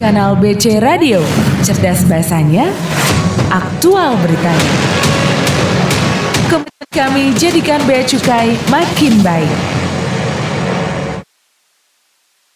Kanal BC Radio, cerdas bahasanya, aktual beritanya. Komitmen kami jadikan Bea Cukai makin baik.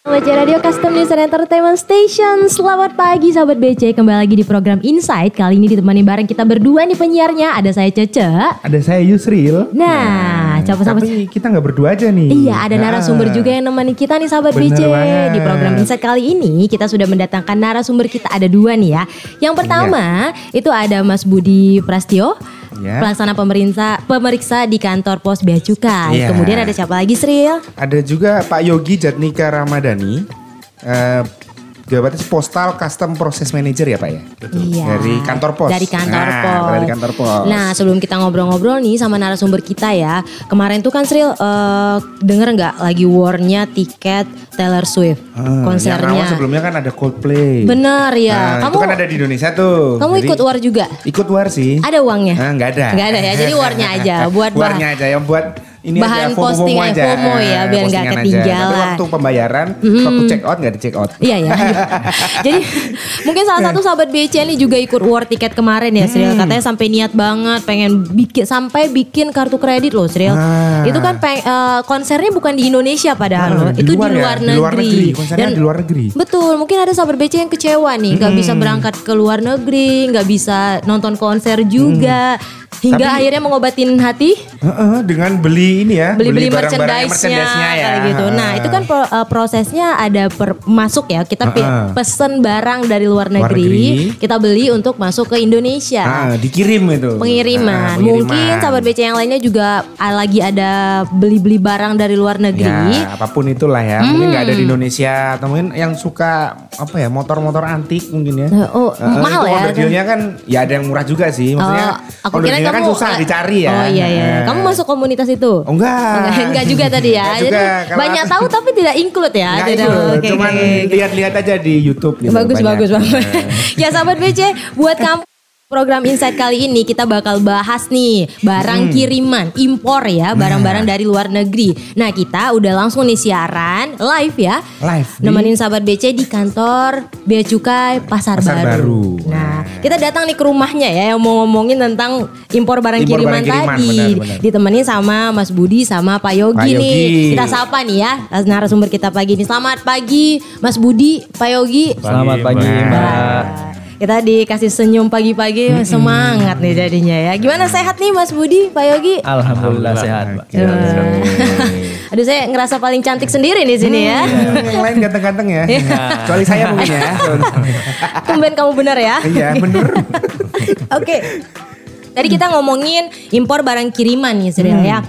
BC Radio Custom News and Entertainment Station Selamat pagi sahabat BC Kembali lagi di program Insight Kali ini ditemani bareng kita berdua nih penyiarnya Ada saya Cece Ada saya Yusril. Nah, sahabat Tapi kita nggak berdua aja nih. Iya ada narasumber Ah. juga yang nemani kita nih sahabat Bener BC banget. Di program Insight kali ini kita sudah mendatangkan narasumber kita ada dua nih ya Yang pertama itu ada Mas Budi Prastio Iya. Pelaksana pemerintah pemeriksa di kantor pos Bea Cukai Iya. Kemudian ada siapa lagi Sril? Ada juga Pak Yogi Jatnika Ramadhani. Eh Jabatannya Postal Custom Process Manager ya Pak ya? Iya. Dari kantor pos. Dari kantor Nah, pos. Dari kantor pos. Nah sebelum kita ngobrol-ngobrol nih sama narasumber kita ya. Kemarin tuh kan Sril eh, denger nggak lagi warnya tiket Taylor Swift Yang konsernya. awal sebelumnya kan ada Coldplay. Bener ya. Nah, kamu itu kan ada di Indonesia tuh. kamu Jadi- ikut war juga? Ikut war sih. Ada uangnya? Ah, nggak ada. Nggak ada ya. Jadi warnya aja buat. Warnya aja yang buat ini bahan aja FOMO posting aja, aja. FOMO ya, Ah, biar nggak postingan aja. ketinggalan. Tapi waktu pembayaran, waktu check out nggak di check out. Iya ya. Jadi mungkin salah satu sahabat BC ini juga ikut war tiket kemarin ya Sril. Hmm. Katanya sampai niat banget pengen bikin sampai bikin kartu kredit loh Sril. Ah. Itu kan peng- eh, konsernya bukan di Indonesia padahal Ah, loh. di Itu luar di ya, luar di negeri. luar negeri. Konsernya di luar negeri. Betul, mungkin ada sahabat BC yang kecewa nih, nggak Hmm. bisa berangkat ke luar negeri, nggak bisa nonton konser juga. Hingga Hmm. Tapi- akhirnya mengobatin hati Heeh, dengan beli ini ya, beli-beli merchandise-nya merchandise-nya ya. kayak gitu. Nah, itu kan pro- uh, prosesnya ada per- masuk ya. Kita pi- Heeh. pesen barang dari luar Luar negeri, negeri. kita beli untuk masuk ke Indonesia. Ah, dikirim itu. Pengiriman. Ah, pengiriman. Mungkin sahabat BC yang lainnya juga ah, lagi ada beli-beli barang dari luar negeri. Ya, apa pun itulah ya. Mungkin nggak ada di Indonesia atau mungkin yang suka apa ya, motor-motor antik mungkin ya. Eh, oh, Eh, mahal ya? Order dealnya kan ya ada yang murah juga sih. Maksudnya Oh, aku order dealnya kan kamu susah eh, dicari ya. Oh iya iya. Nah. Kamu masuk komunitas itu? Oh, enggak. Enggak, enggak juga tadi ya. Enggak Jadi juga. Kalau banyak tahu tapi tidak include ya. Nggak Tidak- itu, oke, cuman oke. lihat-lihat aja di YouTube gitu. bagus banyak. bagus banget. Nah. ya sahabat BC, buat kamu program Insight kali ini kita bakal bahas nih barang kiriman impor ya, barang-barang dari luar negeri. Nah, kita udah langsung nih siaran live ya. Live Nemenin sahabat BC di kantor Bea Cukai Pasar, Pasar Baru. Nah, kita datang nih ke rumahnya ya yang mau ngomongin tentang impor barang Impor kiriman barang kiriman, tadi. benar-benar. Ditemenin sama Mas Budi sama Pak Yogi Pak nih. Yogi. Kita sapa nih ya narasumber kita pagi ini. Selamat pagi Mas Budi, Pak Yogi. Selamat pagi Mbak. Kita dikasih senyum pagi-pagi semangat nih jadinya ya. Gimana sehat nih Mas Budi, Pak Yogi? Alhamdulillah sehat Mbak. Eh, Aduh saya ngerasa paling cantik sendiri di sini ya. yang lain ganteng-ganteng ya. Iya. Kecuali saya mungkin ya. Tumben kamu benar ya. Iya bener. Oke. Tadi kita ngomongin impor barang kiriman nih Sril ya.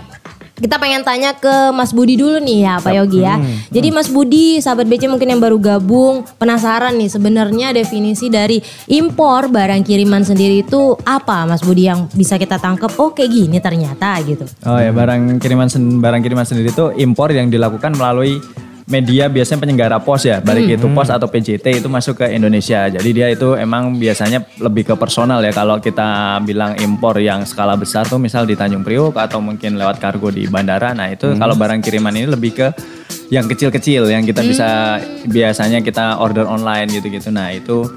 Kita pengen tanya ke Mas Budi dulu nih ya Pak Yogi ya. Jadi Mas Budi, sahabat BC mungkin yang baru gabung, penasaran nih sebenarnya definisi dari impor barang kiriman sendiri itu apa Mas Budi yang bisa kita tangkap? Oh kayak gini ternyata gitu. Oh ya barang kiriman barang kiriman sendiri itu impor yang dilakukan melalui media biasanya penyelenggara pos ya, baik itu pos atau PJT itu masuk ke Indonesia. Jadi dia itu emang biasanya lebih ke personal ya. Kalau kita bilang impor yang skala besar tuh misal di Tanjung Priok atau mungkin lewat kargo di bandara. Nah itu kalau barang kiriman ini lebih ke yang kecil-kecil yang kita bisa biasanya kita order online gitu-gitu. Nah itu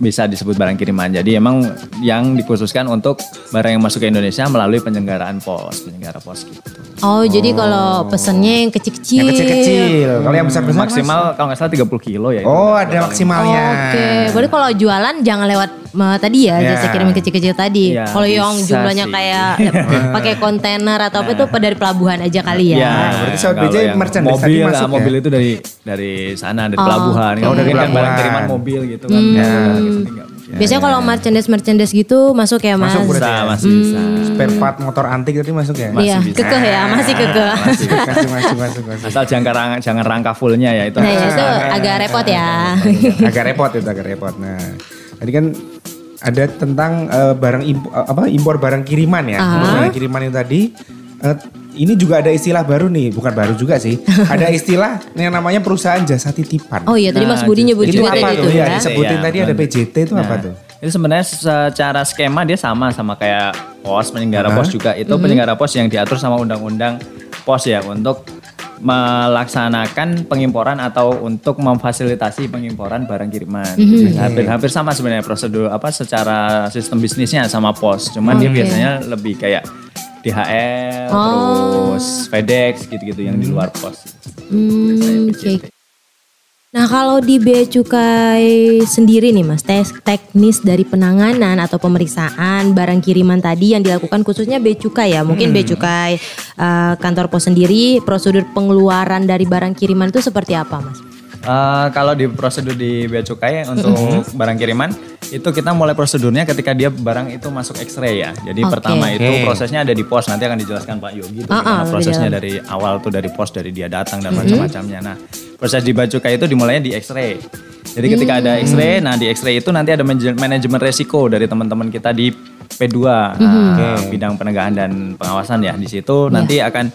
bisa disebut barang kiriman. Jadi emang yang dikhususkan untuk barang yang masuk ke Indonesia melalui penyelenggaraan pos, penyelenggara pos gitu. Oh, jadi kalau pesennya yang kecil-kecil. Yang kecil-kecil. Kalau yang besar-besar Mas? Maksimal kalau nggak salah 30 kilo ya. itu. Oh ada maksimalnya. Oke, berarti kalau jualan jangan lewat tadi ya, Ya. jasa kirim kecil-kecil tadi. Ya, kalau yang jumlahnya sih. kayak ya, pakai kontainer atau apa itu dari pelabuhan aja kali ya. Ya, berarti Sobat kalau BJ yang merchandise mobil, tadi lah, masuk ya? mobil itu dari dari sana dari Oh, pelabuhan. oke. Kalau Oh, dari kan barang kiriman mobil gitu kan. Ya. Ya, gitu. Biasanya kalau merchandise merchandise gitu masuk ya mas. Masuk berarti Bisa, ya? masih bisa. Spare part motor antik tadi masuk ya? Iya, bisa. kekeh ya, masih kekeh. Masuk, masuk, masuk, masuk, masuk. Asal jangan rangka, jangan rangka fullnya ya itu. Nah ya, itu agak repot ya. agak repot itu agak repot. Nah, tadi kan ada tentang eh, barang impor, apa impor barang kiriman ya. Impor barang kiriman itu tadi eh, ini juga ada istilah baru nih, bukan baru juga sih. ada istilah yang namanya perusahaan jasa titipan. Oh iya, tadi Mas Budi nyebut itu juga apa tadi tuh? itu Ya, ya. disebutin Iya, tadi ada. PJT itu apa Nah, tuh? Itu sebenarnya secara skema dia sama sama kayak pos penyelenggara Hah? pos juga. Itu penyelenggara pos yang diatur sama undang-undang pos ya untuk melaksanakan pengimporan atau untuk memfasilitasi pengimporan barang kiriman. Mhm. Hampir-hampir sama sebenarnya prosedur apa secara sistem bisnisnya sama pos. Cuman dia Oke. biasanya lebih kayak DHL, Oh. terus FedEx gitu-gitu yang di luar pos. Hmm, oke. Nah kalau di Bea Cukai sendiri nih mas, tes teknis dari penanganan atau pemeriksaan barang kiriman tadi yang dilakukan khususnya Bea Cukai ya, mungkin Bea Cukai eh, kantor pos sendiri, prosedur pengeluaran dari barang kiriman itu seperti apa mas? Eh, kalau di prosedur di Bea Cukai untuk Mhm. barang kiriman itu kita mulai prosedurnya ketika dia barang itu masuk X-ray ya. Jadi Oke. pertama itu Oke. prosesnya ada di pos nanti akan dijelaskan Pak Yogi tuh Ah, ah, lebih prosesnya dari awal tuh dari pos dari dia datang dan macam-macamnya. Nah proses di Bea Cukai itu dimulainya di X-ray. Jadi ketika ada Hmm. X-ray, nah di X-ray itu nanti ada manaje- manajemen resiko dari teman-teman kita di P2 Mhm. nah, bidang penegakan dan pengawasan ya. Di situ Iya. nanti akan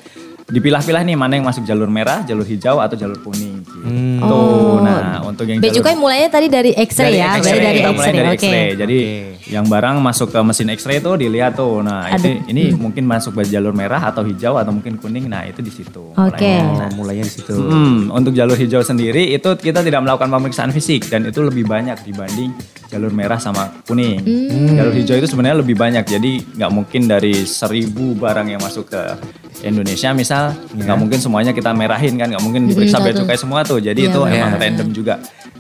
dipilah-pilah nih mana yang masuk jalur merah, jalur hijau atau jalur kuning. Gitu. Oh. Nah untuk yang jalur Cukai mulainya tadi dari X-ray ya, berarti dari X-ray, dari oke. X-ray. Jadi yang barang masuk ke mesin X-ray tuh dilihat tuh. Nah, Ada- itu ini mungkin masuk ke jalur merah atau hijau atau mungkin kuning. Nah, itu di situ. Oke. mulainya. Oh, mulainya di situ. Hmm, untuk jalur hijau sendiri itu kita tidak melakukan pemeriksaan fisik dan itu lebih banyak dibanding jalur merah sama kuning. Jalur hijau itu sebenarnya lebih banyak. Jadi nggak mungkin dari seribu barang yang masuk ke Indonesia misal nggak mungkin semuanya kita merahin kan nggak mungkin diperiksa bea satu. cukai semua tuh. Jadi Iya, itu benar. emang random juga.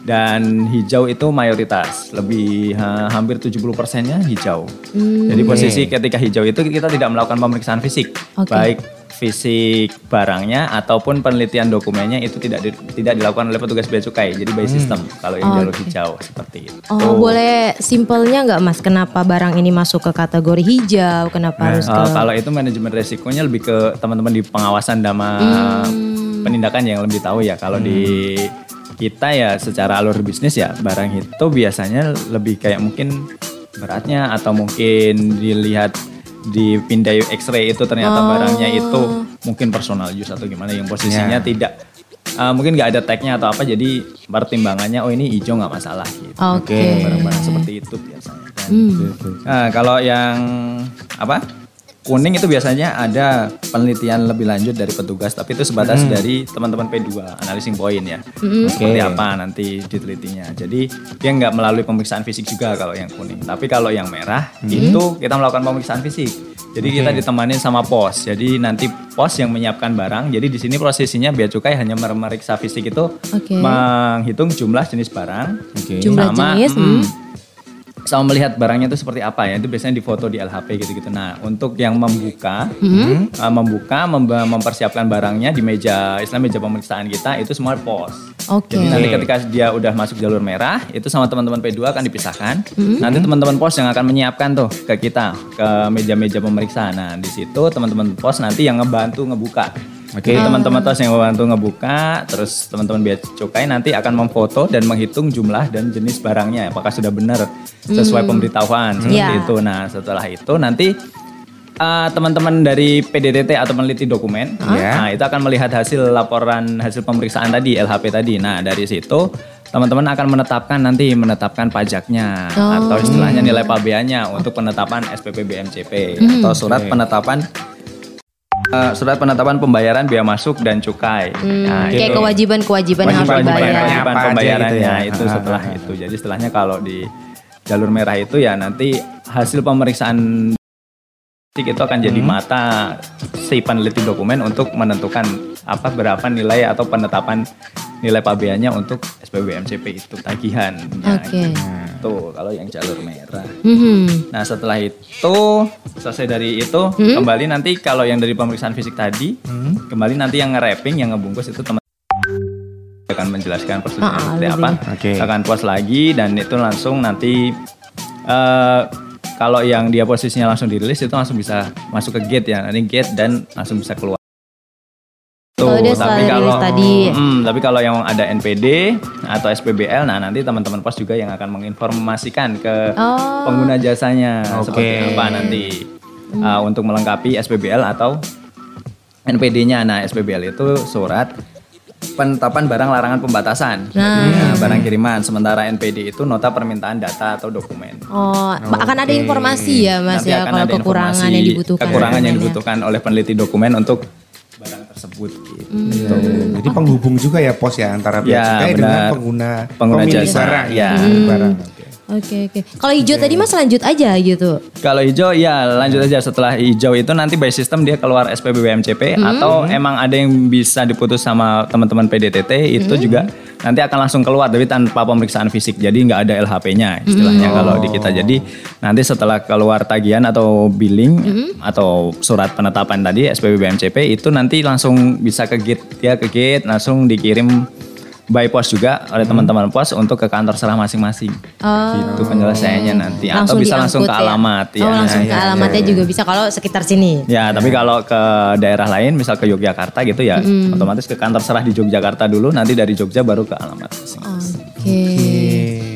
Dan hijau itu mayoritas lebih ha, hampir 70 persennya hijau. Jadi posisi ketika hijau itu kita tidak melakukan pemeriksaan fisik, Oke. baik fisik barangnya ataupun penelitian dokumennya itu tidak di- tidak dilakukan oleh petugas bea cukai. Jadi by system kalau yang jalur hijau seperti itu. Oh, boleh simpelnya nggak mas? Kenapa barang ini masuk ke kategori hijau? Kenapa harus ke? Eh, kalau itu manajemen resikonya lebih ke teman-teman di pengawasan dan penindakan yang lebih tahu ya. Kalau di kita ya secara alur bisnis ya barang itu biasanya lebih kayak mungkin beratnya atau mungkin dilihat dipindai X-ray itu ternyata barangnya itu mungkin personal use atau gimana yang posisinya tidak eh, mungkin nggak ada tagnya atau apa jadi pertimbangannya oh ini hijau nggak masalah gitu. Oke. Barang-barang seperti itu biasanya. kan. Hmm. Nah, kalau yang apa? Kuning itu biasanya ada penelitian lebih lanjut dari petugas, tapi itu sebatas dari teman-teman P2, analyzing point ya. Seperti apa nanti ditelitinya. Jadi dia nggak melalui pemeriksaan fisik juga kalau yang kuning. Tapi kalau yang merah itu kita melakukan pemeriksaan fisik. Jadi kita ditemanin sama pos. Jadi nanti pos yang menyiapkan barang. Jadi di sini prosesinya bea cukai hanya memeriksa fisik itu Oke. menghitung jumlah jenis barang Oke. Jumlah sama, jenis, mm, hmm. Sama melihat barangnya itu seperti apa ya itu biasanya difoto di LHP gitu-gitu. Nah untuk yang membuka, Hmm. uh, membuka, memba- mempersiapkan barangnya di meja, istilah meja pemeriksaan kita itu semua pos. Oke. Jadi nanti ketika dia udah masuk jalur merah, itu sama teman-teman P2 akan dipisahkan. Hmm. Nanti teman-teman pos yang akan menyiapkan tuh ke kita ke meja-meja pemeriksaan. Nah di situ teman-teman pos nanti yang ngebantu ngebuka. Oke. Jadi teman-teman pos yang membantu ngebuka, terus teman-teman bea cukai nanti akan memfoto dan menghitung jumlah dan jenis barangnya, apakah sudah benar sesuai pemberitahuan seperti Iya. itu. Nah setelah itu nanti uh, teman-teman dari PDTT atau peneliti dokumen, Ya. nah itu akan melihat hasil laporan hasil pemeriksaan tadi LHP tadi. Nah dari situ teman-teman akan menetapkan nanti menetapkan pajaknya atau istilahnya nilai pabeannya untuk penetapan SPP BMCP atau surat penetapan uh, surat penetapan pembayaran biaya masuk dan cukai. Nah, Kayak itu. kewajiban-kewajiban yang harus dibayar. kewajiban. Aja pembayarannya gitu ya. itu Ah, setelah ah, ah. itu. Jadi setelahnya kalau di jalur merah itu ya nanti hasil pemeriksaan itu akan jadi Hmm. mata si peneliti dokumen untuk menentukan apa berapa nilai atau penetapan nilai pabeannya untuk SPB MCP itu tagihan. Ya, Oke. Gitu, kalau yang jalur merah. Mhm. Nah setelah itu selesai dari itu Hmm? kembali nanti kalau yang dari pemeriksaan fisik tadi kembali nanti yang nge-wrapping yang ngebungkus itu teman akan menjelaskan prosedurnya Ah, seperti lebih. apa Oke. akan puas lagi dan itu langsung nanti eh kalau yang dia posisinya langsung dirilis itu langsung bisa masuk ke gate ya nanti gate dan langsung bisa keluar Oh, dia setelah rilis tadi. Hmm, tapi kalau yang ada NPD atau SPBL, nah nanti teman-teman pos juga yang akan menginformasikan ke Oh. pengguna jasanya Oke. seperti apa nanti uh, untuk melengkapi SPBL atau NPD-nya. Nah, SPBL itu surat penetapan barang larangan pembatasan Ya, barang kiriman. Sementara NPD itu nota permintaan data atau dokumen. Oh, akan ada informasi ya Mas Nanti ya akan kalau ada kekurangan informasi yang dibutuhkan. Kekurangan yang dibutuhkan oleh peneliti dokumen untuk barang tersebut gitu. Gitu. Jadi penghubung juga ya pos ya antara bea Ya, cukai dengan benar. pengguna Pengguna jasa, barang. ya. pemilik barang. Oke. Oke oke. Kalau hijau tadi mas lanjut aja gitu. Kalau hijau ya lanjut aja setelah hijau itu nanti by system dia keluar SPB BMCP atau emang ada yang bisa diputus sama teman-teman PDTT itu juga nanti akan langsung keluar tapi tanpa pemeriksaan fisik. Jadi nggak ada LHP-nya istilahnya kalau di kita. Jadi nanti setelah keluar tagihan atau billing atau surat penetapan tadi SPB BMCP itu nanti langsung bisa ke gate dia ke gate langsung dikirim by pos juga oleh teman-teman pos untuk ke kantor serah masing-masing. Gitu penyelesaiannya nanti atau bisa langsung ke ya? alamat Oh ya. langsung ke alamatnya juga bisa kalau sekitar sini. Ya, tapi kalau ke daerah lain, misal ke Yogyakarta gitu ya, otomatis ke kantor serah di Yogyakarta dulu, nanti dari Jogja baru ke alamat. Oke.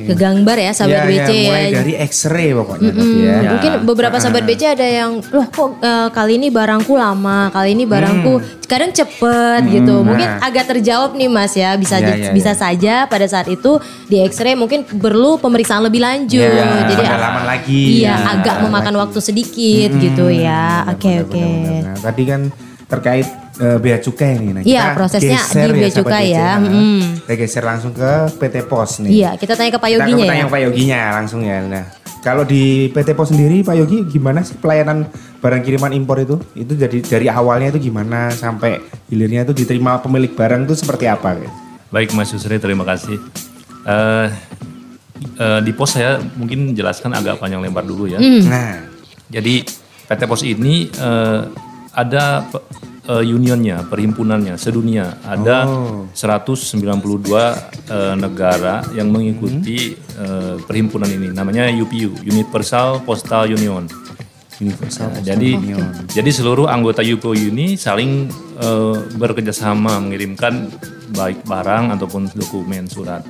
Ke Gangbar ya sahabat Ya, BC ya, ya. mulai dari X-ray pokoknya ya. Hmm, Mungkin beberapa sahabat BC ada yang loh kok eh, kali ini barangku lama, kali ini barangku kadang cepet gitu. Mungkin Nah. agak terjawab nih Mas ya. Bisa Ya, ya, bisa ya. saja pada saat itu di X-ray mungkin perlu pemeriksaan lebih lanjut. Ya, Jadi pendalaman lagi. Iya, Ya, agak memakan waktu sedikit gitu ya. Oke, oke. Benar-benar. Nah, tadi kan terkait eh, bea cukai nih. Nah, Iya, kita prosesnya geser di bea sahabat cukai ya. Nah, Mm. Kita geser langsung ke PT Pos nih. Iya, kita tanya ke Pak Kita Yoginya tanya ya. ke Pak Yoginya langsung ya. Nah, kalau di PT Pos sendiri Pak Yogi gimana sih pelayanan barang kiriman impor itu? Itu jadi dari awalnya itu gimana sampai hilirnya itu diterima pemilik barang itu seperti apa? guys? Baik Mas Yusri, terima kasih. Eh, eh, di pos saya mungkin jelaskan agak panjang lebar dulu ya. Nah, Jadi PT Pos ini eh, ada eh, unionnya, perhimpunannya sedunia. Ada Oh. 192 eh, negara yang mengikuti eh, perhimpunan ini. Namanya UPU, Universal Postal Union. Universal. Nah, jadi jadi seluruh anggota UPU ini saling eh, bekerja sama mengirimkan baik barang ataupun dokumen surat.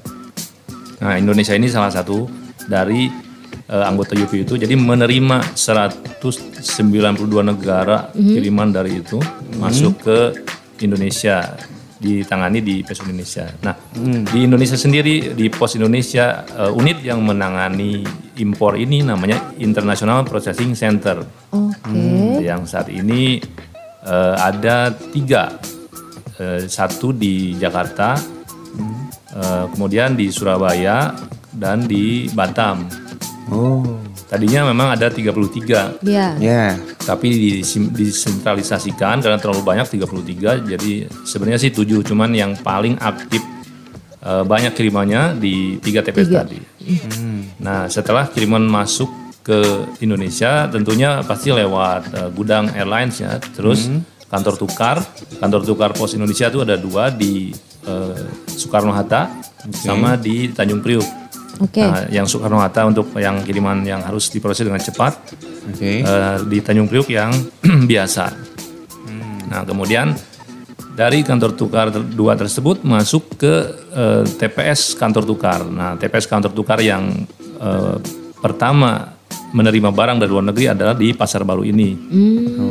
Nah, Indonesia ini salah satu dari eh, anggota UPU itu jadi menerima 192 negara kiriman dari itu masuk ke Indonesia ditangani di Pos Indonesia. Nah, di Indonesia sendiri di Pos Indonesia eh, unit yang menangani impor ini namanya International Processing Center. Oke. Yang saat ini eh, ada tiga, Eh, satu di Jakarta, eh, kemudian di Surabaya dan di Batam. Oh, Tadinya memang ada 33, Iya. ya. tapi disim- disentralisasikan karena terlalu banyak 33. Jadi sebenarnya sih 7, cuman yang paling aktif eh, banyak kirimannya di tiga TPS Tiga. tadi. Nah, setelah kiriman masuk ke Indonesia, tentunya pasti lewat eh, gudang airlines ya. Terus kantor tukar, kantor tukar Pos Indonesia itu ada dua di eh, Soekarno Hatta sama di Tanjung Priuk. Oke. Nah, yang Soekarno Hatta untuk yang kiriman yang harus diproses dengan cepat, Oke. eh, di Tanjung Priuk yang biasa. Nah, kemudian dari kantor tukar dua tersebut masuk ke eh, TPS kantor tukar. Nah, TPS kantor tukar yang eh, pertama menerima barang dari luar negeri adalah di Pasar Baru ini.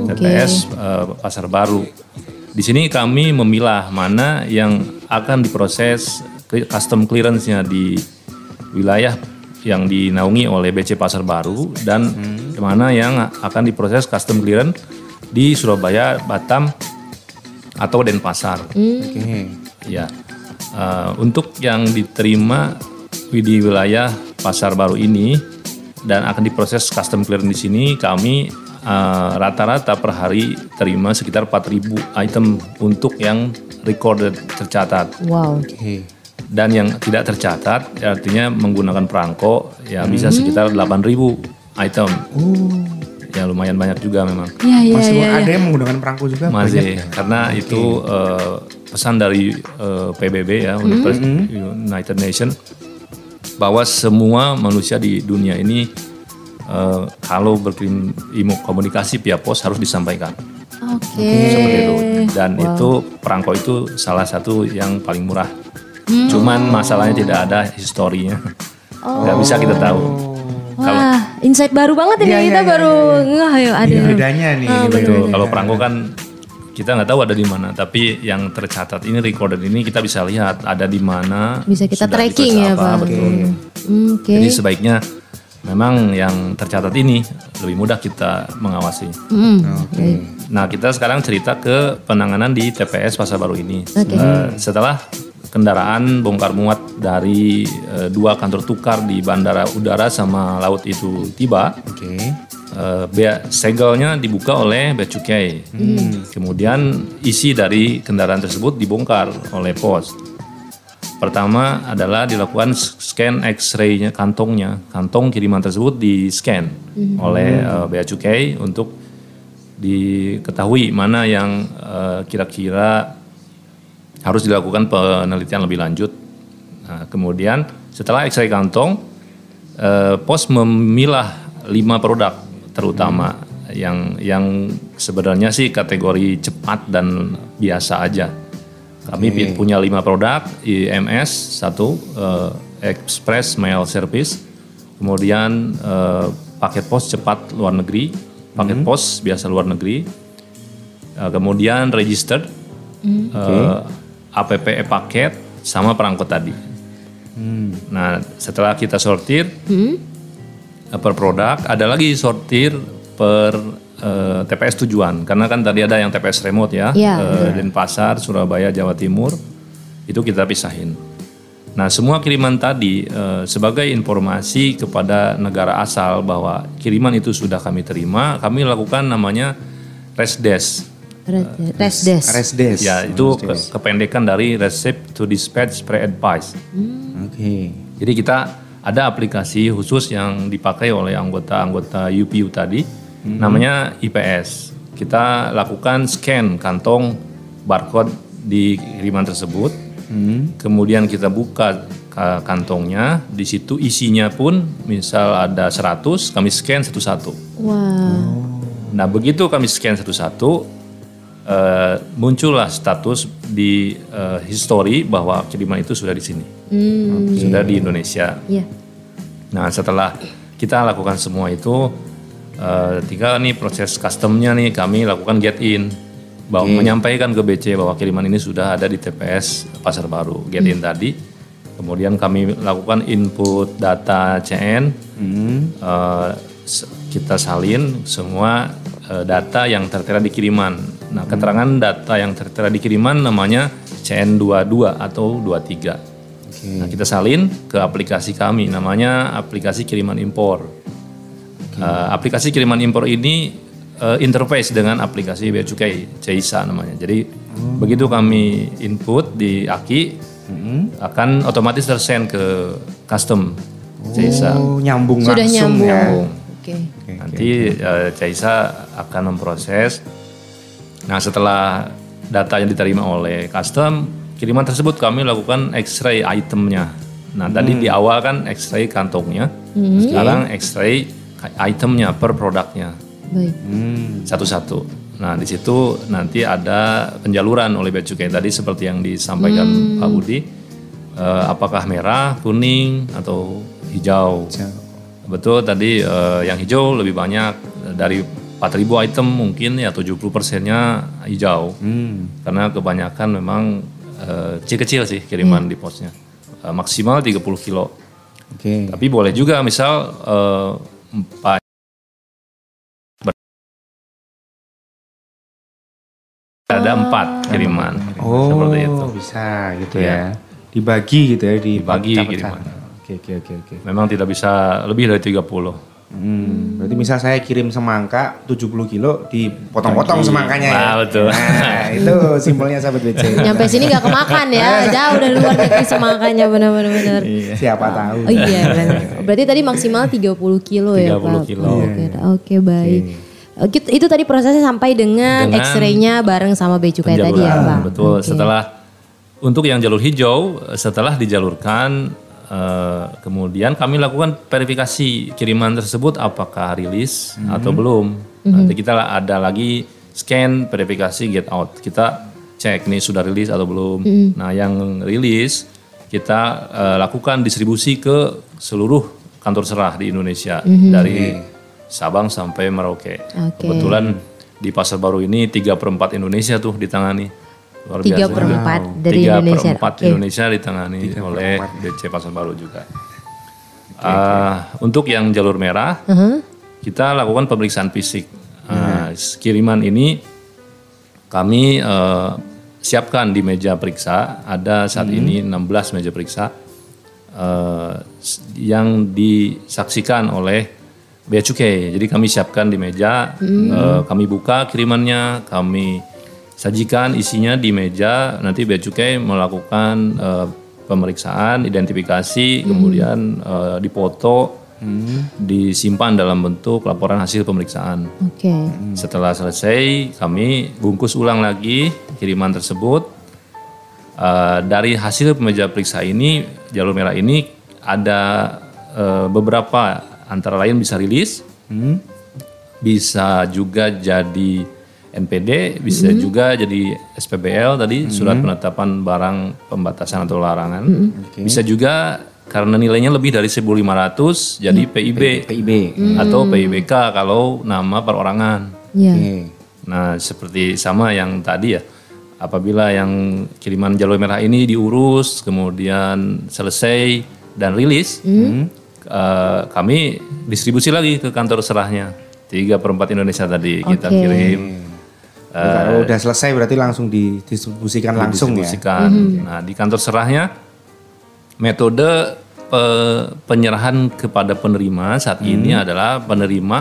TPS eh, Pasar Baru. Di sini kami memilah mana yang akan diproses custom clearance-nya di wilayah yang dinaungi oleh BC Pasar Baru dan mana yang akan diproses custom clearance di Surabaya, Batam atau Denpasar. Oke. Ya, Eh, untuk yang diterima di wilayah Pasar Baru ini dan akan diproses custom clearance di sini, kami eh, rata-rata per hari terima sekitar 4.000 item untuk yang recorded tercatat Wow. Oke. Dan yang tidak tercatat artinya menggunakan perangko ya bisa sekitar 8.000 item. Ya lumayan banyak juga memang. Iya, iya, Masih iya. ada yang menggunakan perangko juga banyak Masih ya? karena itu eh, pesan dari eh, PBB ya Univers- United Nation bahwa semua manusia di dunia ini eh, kalau berkirim komunikasi via pos harus disampaikan Oke. seperti itu dan itu perangko itu salah satu yang paling murah. Cuman masalahnya tidak ada historinya, nggak bisa kita tahu. Wah, insight baru banget ini Iya, kita iya, iya, baru ngeh ya ada. Ini bedanya nih. ini Betul. Kalau perangko kan kita nggak tahu ada di mana, tapi yang tercatat ini recorded ini kita bisa lihat ada di mana. Bisa kita tracking ya, apa, Pak. Betul. Hmm, Oke. Jadi sebaiknya memang yang tercatat ini lebih mudah kita mengawasi. Oke. Nah, kita sekarang cerita ke penanganan di TPS Pasar Baru ini. Eh, setelah kendaraan bongkar muat dari eh, dua kantor tukar di bandara udara sama laut itu tiba, Oke. eh, bea segelnya dibuka oleh bea cukai. Kemudian isi dari kendaraan tersebut dibongkar oleh pos. Pertama adalah dilakukan scan X-ray-nya kantongnya. Kantong kiriman tersebut di scan oleh eh, bea cukai untuk diketahui mana yang kira-kira harus dilakukan penelitian lebih lanjut. Nah, kemudian setelah X-ray kantong, eh, pos memilah lima produk terutama yang yang sebenarnya sih kategori cepat dan biasa aja. Kami pi- punya lima produk, IMS satu, eh, Express Mail Service, kemudian eh, paket pos cepat luar negeri, paket pos biasa luar negeri, eh, kemudian registered, eh, APP paket, sama perangkut tadi. Nah setelah kita sortir eh, per produk, ada lagi sortir per eh, TPS tujuan. Karena kan tadi ada yang TPS remote ya, Iya, eh, Denpasar, Surabaya, Jawa Timur, itu kita pisahin. Nah semua kiriman tadi eh, sebagai informasi kepada negara asal bahwa kiriman itu sudah kami terima, kami lakukan namanya resdes. Resdes. Resdes. Ya itu ke- kependekan dari Receipt to Dispatch Pre-Advice. Oke. Jadi kita ada aplikasi khusus yang dipakai oleh anggota-anggota UPU tadi, namanya IPS. Kita lakukan scan kantong barcode di kiriman tersebut, kemudian kita buka ka- kantongnya, di situ isinya pun misal ada 100, kami scan satu-satu. Wow. Nah begitu kami scan satu-satu, eh, muncullah status di eh, history bahwa kiriman itu sudah di sini, sudah di Indonesia. Iya. Nah setelah kita lakukan semua itu, eh, tinggal nih proses customnya nih kami lakukan get in, bahwa menyampaikan ke BC bahwa kiriman ini sudah ada di TPS Pasar Baru, get in tadi. Kemudian kami lakukan input data CN, eh, se- kita salin semua eh, data yang tertera di kiriman. Nah keterangan data yang tertera di kiriman namanya CN22 atau 23. Nah, kita salin ke aplikasi kami, namanya aplikasi kiriman impor. Eh, aplikasi kiriman impor ini eh, interface dengan aplikasi bea cukai, CISA namanya. Jadi begitu kami input di AKI, akan otomatis tersend ke custom CISA. Oh, nyambung Sudah langsung nyambung. ya. Oke. Nanti eh, CISA akan memproses. Nah setelah data yang diterima oleh custom, kiriman tersebut kami lakukan X-ray itemnya. Nah tadi di awal kan X-ray kantongnya, sekarang X-ray itemnya per produknya Baik. satu-satu. Nah di situ nanti ada penjaluran oleh bea cukai tadi seperti yang disampaikan Pak Budi, Eh, apakah merah, kuning atau hijau. Betul tadi eh, yang hijau lebih banyak dari 4000 item mungkin ya 70 persennya hijau. Karena kebanyakan memang eh, kecil-kecil sih kiriman di posnya. Eh, maksimal 30 kilo. Oke. Tapi boleh juga misal eh, empat ada empat kiriman Oh, seperti itu. bisa gitu Iya. ya. Dibagi gitu ya, Dibagi kiriman. Oke, oke, oke, oke. Memang tidak bisa lebih dari 30. Hmm, berarti misal saya kirim semangka 70 kilo dipotong-potong Bagi. semangkanya ya. Nah, betul. Nah, itu simpelnya sahabat BC. Nyampe sini nggak kemakan ya, jauh dari luar negeri semangkanya benar-benar benar. Siapa tahu. Oh iya benar. Berarti tadi maksimal 30 kilo ya 30 Pak. kilo. Oke, oke baik. Oke, itu tadi prosesnya sampai dengan, Dengan X-ray-nya bareng sama bea cukai tadi ya Pak. Betul. Oke. Setelah untuk yang jalur hijau, setelah dijalurkan, eh, kemudian kami lakukan verifikasi kiriman tersebut apakah rilis atau belum. Nanti kita ada lagi scan verifikasi get out. Kita cek nih sudah rilis atau belum. Nah, yang rilis kita eh, lakukan distribusi ke seluruh kantor serah di Indonesia dari Sabang sampai Merauke. Oke. Kebetulan di Pasar Baru ini 3 per 4 Indonesia tuh ditangani. Luar Tiga biasa per empat dari Tiga Indonesia. per 4 Oke. Indonesia ditangani oleh DC Pasar Baru juga. Ah, untuk yang jalur merah, kita lakukan pemeriksaan fisik. Ah, Kiriman ini kami eh, siapkan di meja periksa. Ada saat ini 16 meja periksa eh, s- yang disaksikan oleh Bea Cukai. Jadi kami siapkan di meja, eh, kami buka kirimannya, kami sajikan isinya di meja. Nanti Bea Cukai melakukan eh, pemeriksaan, identifikasi, kemudian eh, dipoto, disimpan dalam bentuk laporan hasil pemeriksaan. Oke. Setelah selesai, kami bungkus ulang lagi kiriman tersebut. Eh, dari hasil pemeja periksa ini, jalur merah ini ada eh, beberapa antara lain bisa rilis, bisa juga jadi NPD, bisa juga jadi SPBL tadi surat penetapan barang pembatasan atau larangan, bisa juga karena nilainya lebih dari 1.500 jadi PIB PIB. atau PIBK kalau nama perorangan. Iya. Oke. Nah, seperti sama yang tadi ya. Apabila yang kiriman jalur merah ini diurus, kemudian selesai dan rilis, eh, kami distribusi lagi ke kantor serahnya. Tiga per empat Indonesia tadi kita Oke. kirim. Kalau udah selesai berarti langsung didistribusikan langsung ya. distribusikan. Nah, di kantor serahnya metode pe- penyerahan kepada penerima saat ini adalah penerima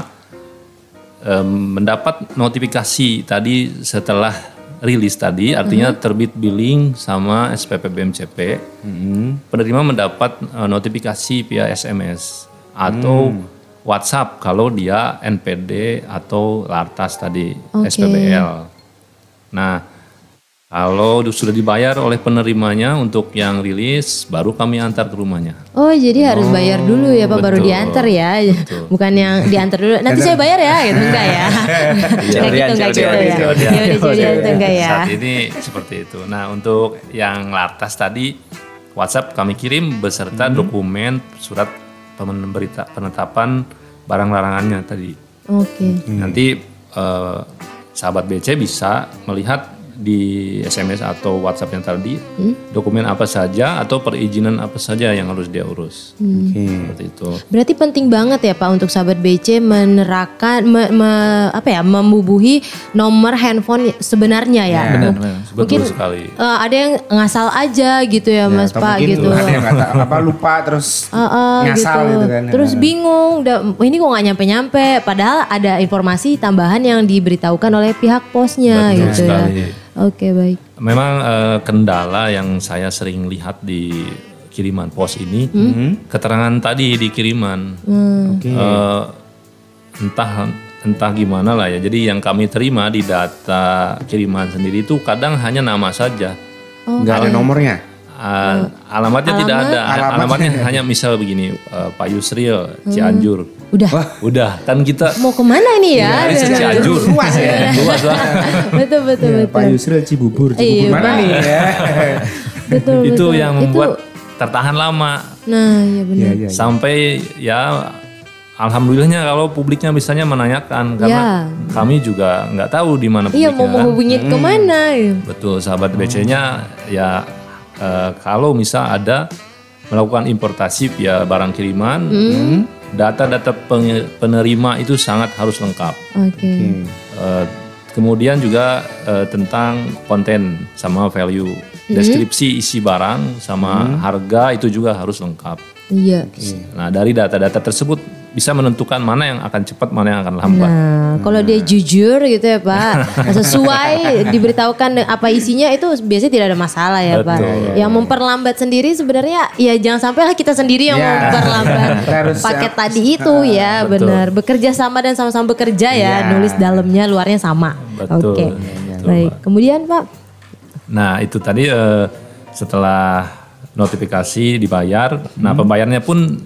em, mendapat notifikasi tadi setelah rilis tadi artinya terbit billing sama SPP BMCP penerima mendapat eh, notifikasi via SMS atau WhatsApp kalau dia NPD atau Lartas tadi Oke. SPBL. Nah, kalau sudah dibayar oleh penerimanya untuk yang rilis, baru kami antar ke rumahnya. Oh jadi harus bayar dulu ya Pak baru betul, diantar ya, bukan yang diantar dulu. Nanti saya bayar ya, gitu enggak ya? Gitu enggak gitu ya? Itu enggak ya? Saat ini seperti itu. Nah, untuk yang lartas tadi WhatsApp kami kirim beserta dokumen surat pemberita penetapan barang larangannya tadi. Oke. Nanti eh, sahabat BC bisa melihat di SMS atau WhatsApp yang tadi dokumen apa saja atau perizinan apa saja yang harus dia urus. Oke. Seperti itu. Berarti penting banget ya Pak untuk sahabat BC menerapkan me- me- apa ya membubuhi nomor handphone sebenarnya ya. Benar, Mung- benar. Mungkin sekali. eh, ada yang ngasal aja gitu ya, Mas Atau Pak mungkin gitu. Ada yang kata apa lupa terus Ah, ah, ngasal gitu, kan. Terus bingung, udah ini kok nggak nyampe-nyampe. Padahal ada informasi tambahan yang diberitahukan oleh pihak posnya Betul gitu sekali. ya. Oke baik. Memang eh, kendala yang saya sering lihat di kiriman pos ini, keterangan tadi di kiriman, Oke. Eh, entah entah gimana lah ya. Jadi yang kami terima di data kiriman sendiri itu kadang hanya nama saja, Nggak ada nomornya. Ah, alamatnya tidak ada. Alamat. Alamatnya hanya misal begini, eh, Pak Yusril Cianjur. Udah. Udah kan kita Mau ke mana nih ya? dari Cianjur. Luas ya. Luas lah. betul betul Ya, betul. Pak Yusril Cibubur. Cibubur Iya, mana Pak. nih ya? betul, itu betul. yang membuat tertahan lama. Nah, ya benar. Iya, iya. sampai ya alhamdulillahnya kalau publiknya misalnya menanyakan karena kami juga nggak tahu di mana Iya publiknya mau kan. menghubungi ke mana? ya. betul sahabat BC-nya ya eh, kalau misal ada melakukan importasi via barang kiriman data-data penge- penerima itu sangat harus lengkap. Oke. Eh, kemudian juga eh, tentang konten sama value deskripsi isi barang sama harga itu juga harus lengkap. Iya. Nah dari data-data tersebut bisa menentukan mana yang akan cepat, mana yang akan lambat. Nah, kalau dia jujur gitu ya Pak, sesuai diberitahukan apa isinya itu biasanya tidak ada masalah ya Pak. Betul. Yang memperlambat sendiri sebenarnya ya jangan sampailah kita sendiri yang Ya. memperlambat paket siap. tadi itu ya Betul. benar. Bekerja sama dan sama-sama bekerja ya, Ya. nulis dalamnya luarnya sama. Betul. Oke. Betul, Baik. Kemudian Pak, Nah itu tadi eh, setelah notifikasi dibayar, nah pembayarannya pun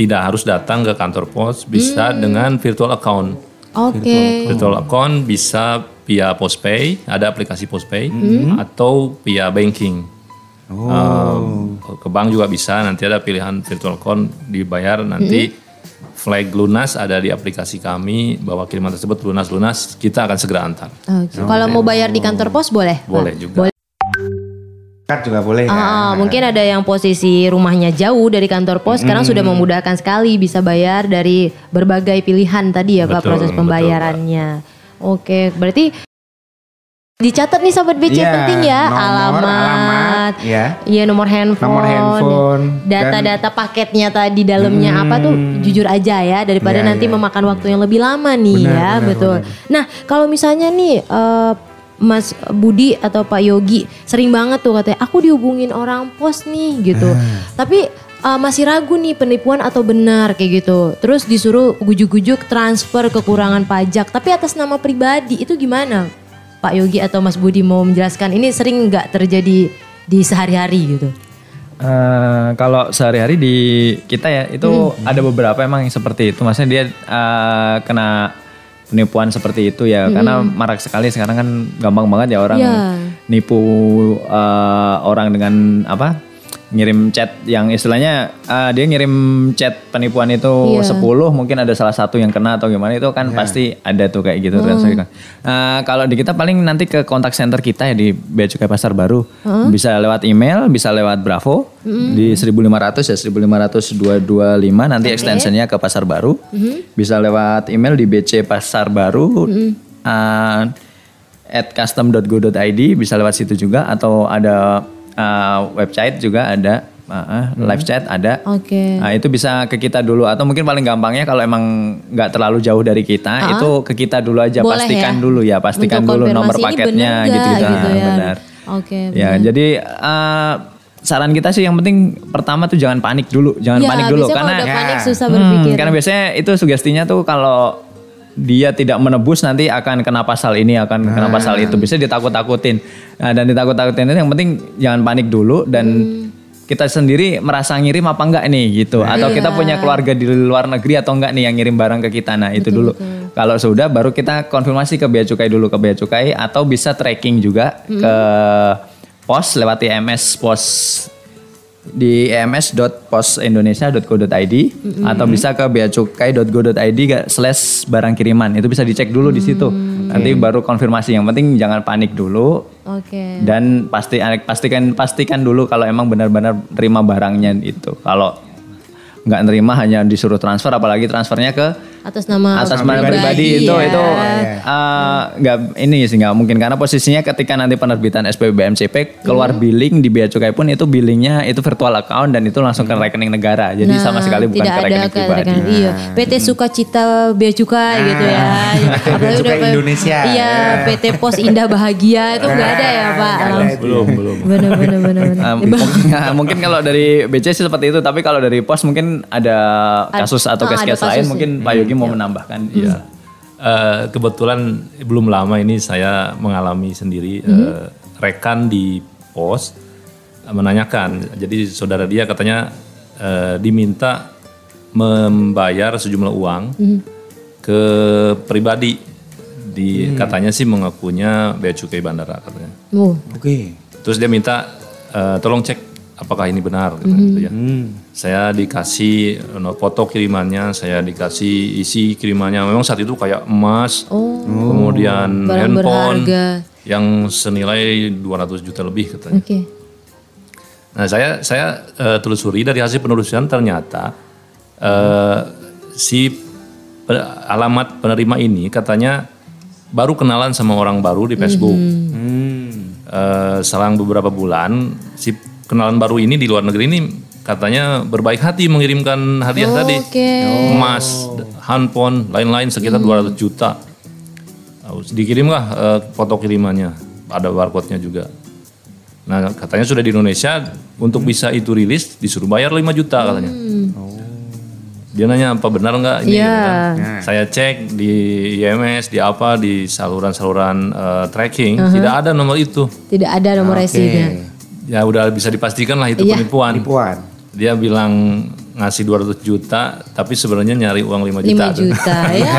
tidak harus datang ke kantor pos, bisa dengan virtual account. oke. Virtual account bisa via postpay, ada aplikasi postpay, atau via banking. Eh, ke bank juga bisa, nanti ada pilihan virtual account dibayar nanti flag lunas ada di aplikasi kami bahwa kiriman tersebut lunas-lunas kita akan segera antar. Oke. Kalau mau bayar di kantor pos boleh? Pak? Boleh juga. Boleh. Juga boleh kan? Ah, mungkin ada yang posisi rumahnya jauh dari kantor pos sekarang sudah memudahkan sekali bisa bayar dari berbagai pilihan tadi ya Pak Betul, proses betul, pembayarannya. Oke, berarti dicatat nih sobat BC Iya, penting ya nomor, alamat, alamat, ya. iya nomor handphone, Nomor handphone, data-data paketnya tadi dalamnya apa tuh jujur aja ya daripada Iya, nanti iya. memakan waktu yang lebih lama nih Benar, ya benar, betul. benar. Nah kalau misalnya nih eh, Mas Budi atau Pak Yogi sering banget tuh katanya aku dihubungin orang pos nih gitu. Ah. Tapi eh, masih ragu nih penipuan atau benar kayak gitu. Terus disuruh gujuk-gujuk transfer kekurangan pajak tapi atas nama pribadi itu gimana? Pak Yogi atau Mas Budi mau menjelaskan ini sering nggak terjadi di sehari-hari gitu. Eh, kalau sehari-hari di kita ya itu ada beberapa emang yang seperti itu. Maksudnya dia eh, kena penipuan seperti itu ya karena marak sekali sekarang kan gampang banget ya orang Iya. nipu eh, orang dengan apa ngirim chat yang istilahnya eh, dia ngirim chat penipuan itu Iya. 10 mungkin ada salah satu yang kena atau gimana itu kan pasti ada tuh kayak gitu transfer. Eh, kalau di kita paling nanti ke kontak center kita ya di Bea Cukai Pasar Baru. Bisa lewat email bisa lewat Bravo. Di 1500 ya 15225 nanti extensionnya ke Pasar Baru. Bisa lewat email di BC Pasar Baru eh, at custom.go.id bisa lewat situ juga atau ada uh, website juga ada uh, live chat ada Oke. Nah, itu bisa ke kita dulu atau mungkin paling gampangnya kalau emang nggak terlalu jauh dari kita itu ke kita dulu aja Boleh pastikan ya? dulu ya pastikan dulu nomor paketnya bener gitu gitu, gitu ya. benar Oke. ya jadi uh, saran kita sih yang penting pertama tuh jangan panik dulu jangan Ya, panik dulu karena kalau udah panik Ya. susah Hmm, karena biasanya itu sugestinya tuh kalau dia tidak menebus nanti akan kena pasal ini akan kena pasal itu. Bisa ditakut-takutin. Nah, dan ditakut-takutin itu yang penting jangan panik dulu dan kita sendiri merasa ngirim apa enggak nih gitu. Atau kita punya keluarga di luar negeri atau enggak nih yang ngirim barang ke kita. Nah itu dulu. kalau sudah baru kita konfirmasi ke bea cukai dulu ke bea cukai atau bisa tracking juga ke pos lewat IMS pos di ems.posindonesia.co.id atau bisa ke beacukai.go.id slash barang kiriman. Itu bisa dicek dulu di situ. Nanti baru konfirmasi. Yang penting jangan panik dulu. Oke. dan pasti pastikan pastikan dulu kalau emang benar-benar terima barangnya itu. Kalau nggak nerima hanya disuruh transfer. Apalagi transfernya ke Atas nama atas nama pribadi itu ya. itu uh, nggak ini sih nggak mungkin karena posisinya ketika nanti penerbitan SPB BMCP keluar Hmm. billing di bea cukai pun itu billingnya itu virtual account dan itu langsung ke rekening negara jadi sama sekali bukan. Nah, tidak ke rekening ada ke pribadi. rekening iya PT Sukacita Bea Cukai gitu ya Apalagi Cukai pe- Indonesia. iya PT Pos Indah Bahagia itu nggak ada ya Pak ada. Belum, belum. bener bener bener bener. Uh, mungkin, mungkin kalau dari BC sih seperti itu tapi kalau dari pos mungkin ada kasus atau ah, case-case lain kasus. mungkin Pak Yogi mau menambahkan iya Eh, kebetulan belum lama ini saya mengalami sendiri eh, rekan di pos eh, menanyakan. Jadi saudara dia katanya eh, diminta membayar sejumlah uang ke pribadi. Di katanya sih mengakunya bea cukai bandara katanya. Uh, Oke. Terus dia minta eh, tolong cek apakah ini benar gitu, gitu ya. Saya dikasih foto kirimannya, saya dikasih isi kirimannya. Memang saat itu kayak emas, kemudian Barang handphone berharga. yang senilai 200 juta lebih katanya. Oke. Nah, saya saya eh, telusuri dari hasil penelusuran ternyata eh, si alamat penerima ini katanya baru kenalan sama orang baru di Facebook. Eh, selang beberapa bulan si kenalan baru ini di luar negeri ini katanya berbaik hati mengirimkan hadiah tadi. Oke. Emas, handphone, lain-lain sekitar 200 juta. Dikirimlah eh, foto kirimannya, ada barcode-nya juga. Nah katanya sudah di Indonesia untuk bisa itu rilis disuruh bayar 5 juta katanya. Dia nanya apa benar nggak ini? Iya. gitu kan. Saya cek di IMS, di apa, di saluran-saluran eh, tracking tidak ada nomor itu. Tidak ada nomor resinya. Ya udah bisa dipastikan lah itu Iya. penipuan. Penipuan. Dia bilang ngasih 200 juta tapi sebenarnya nyari uang 5 juta. 5 tuh. juta ya.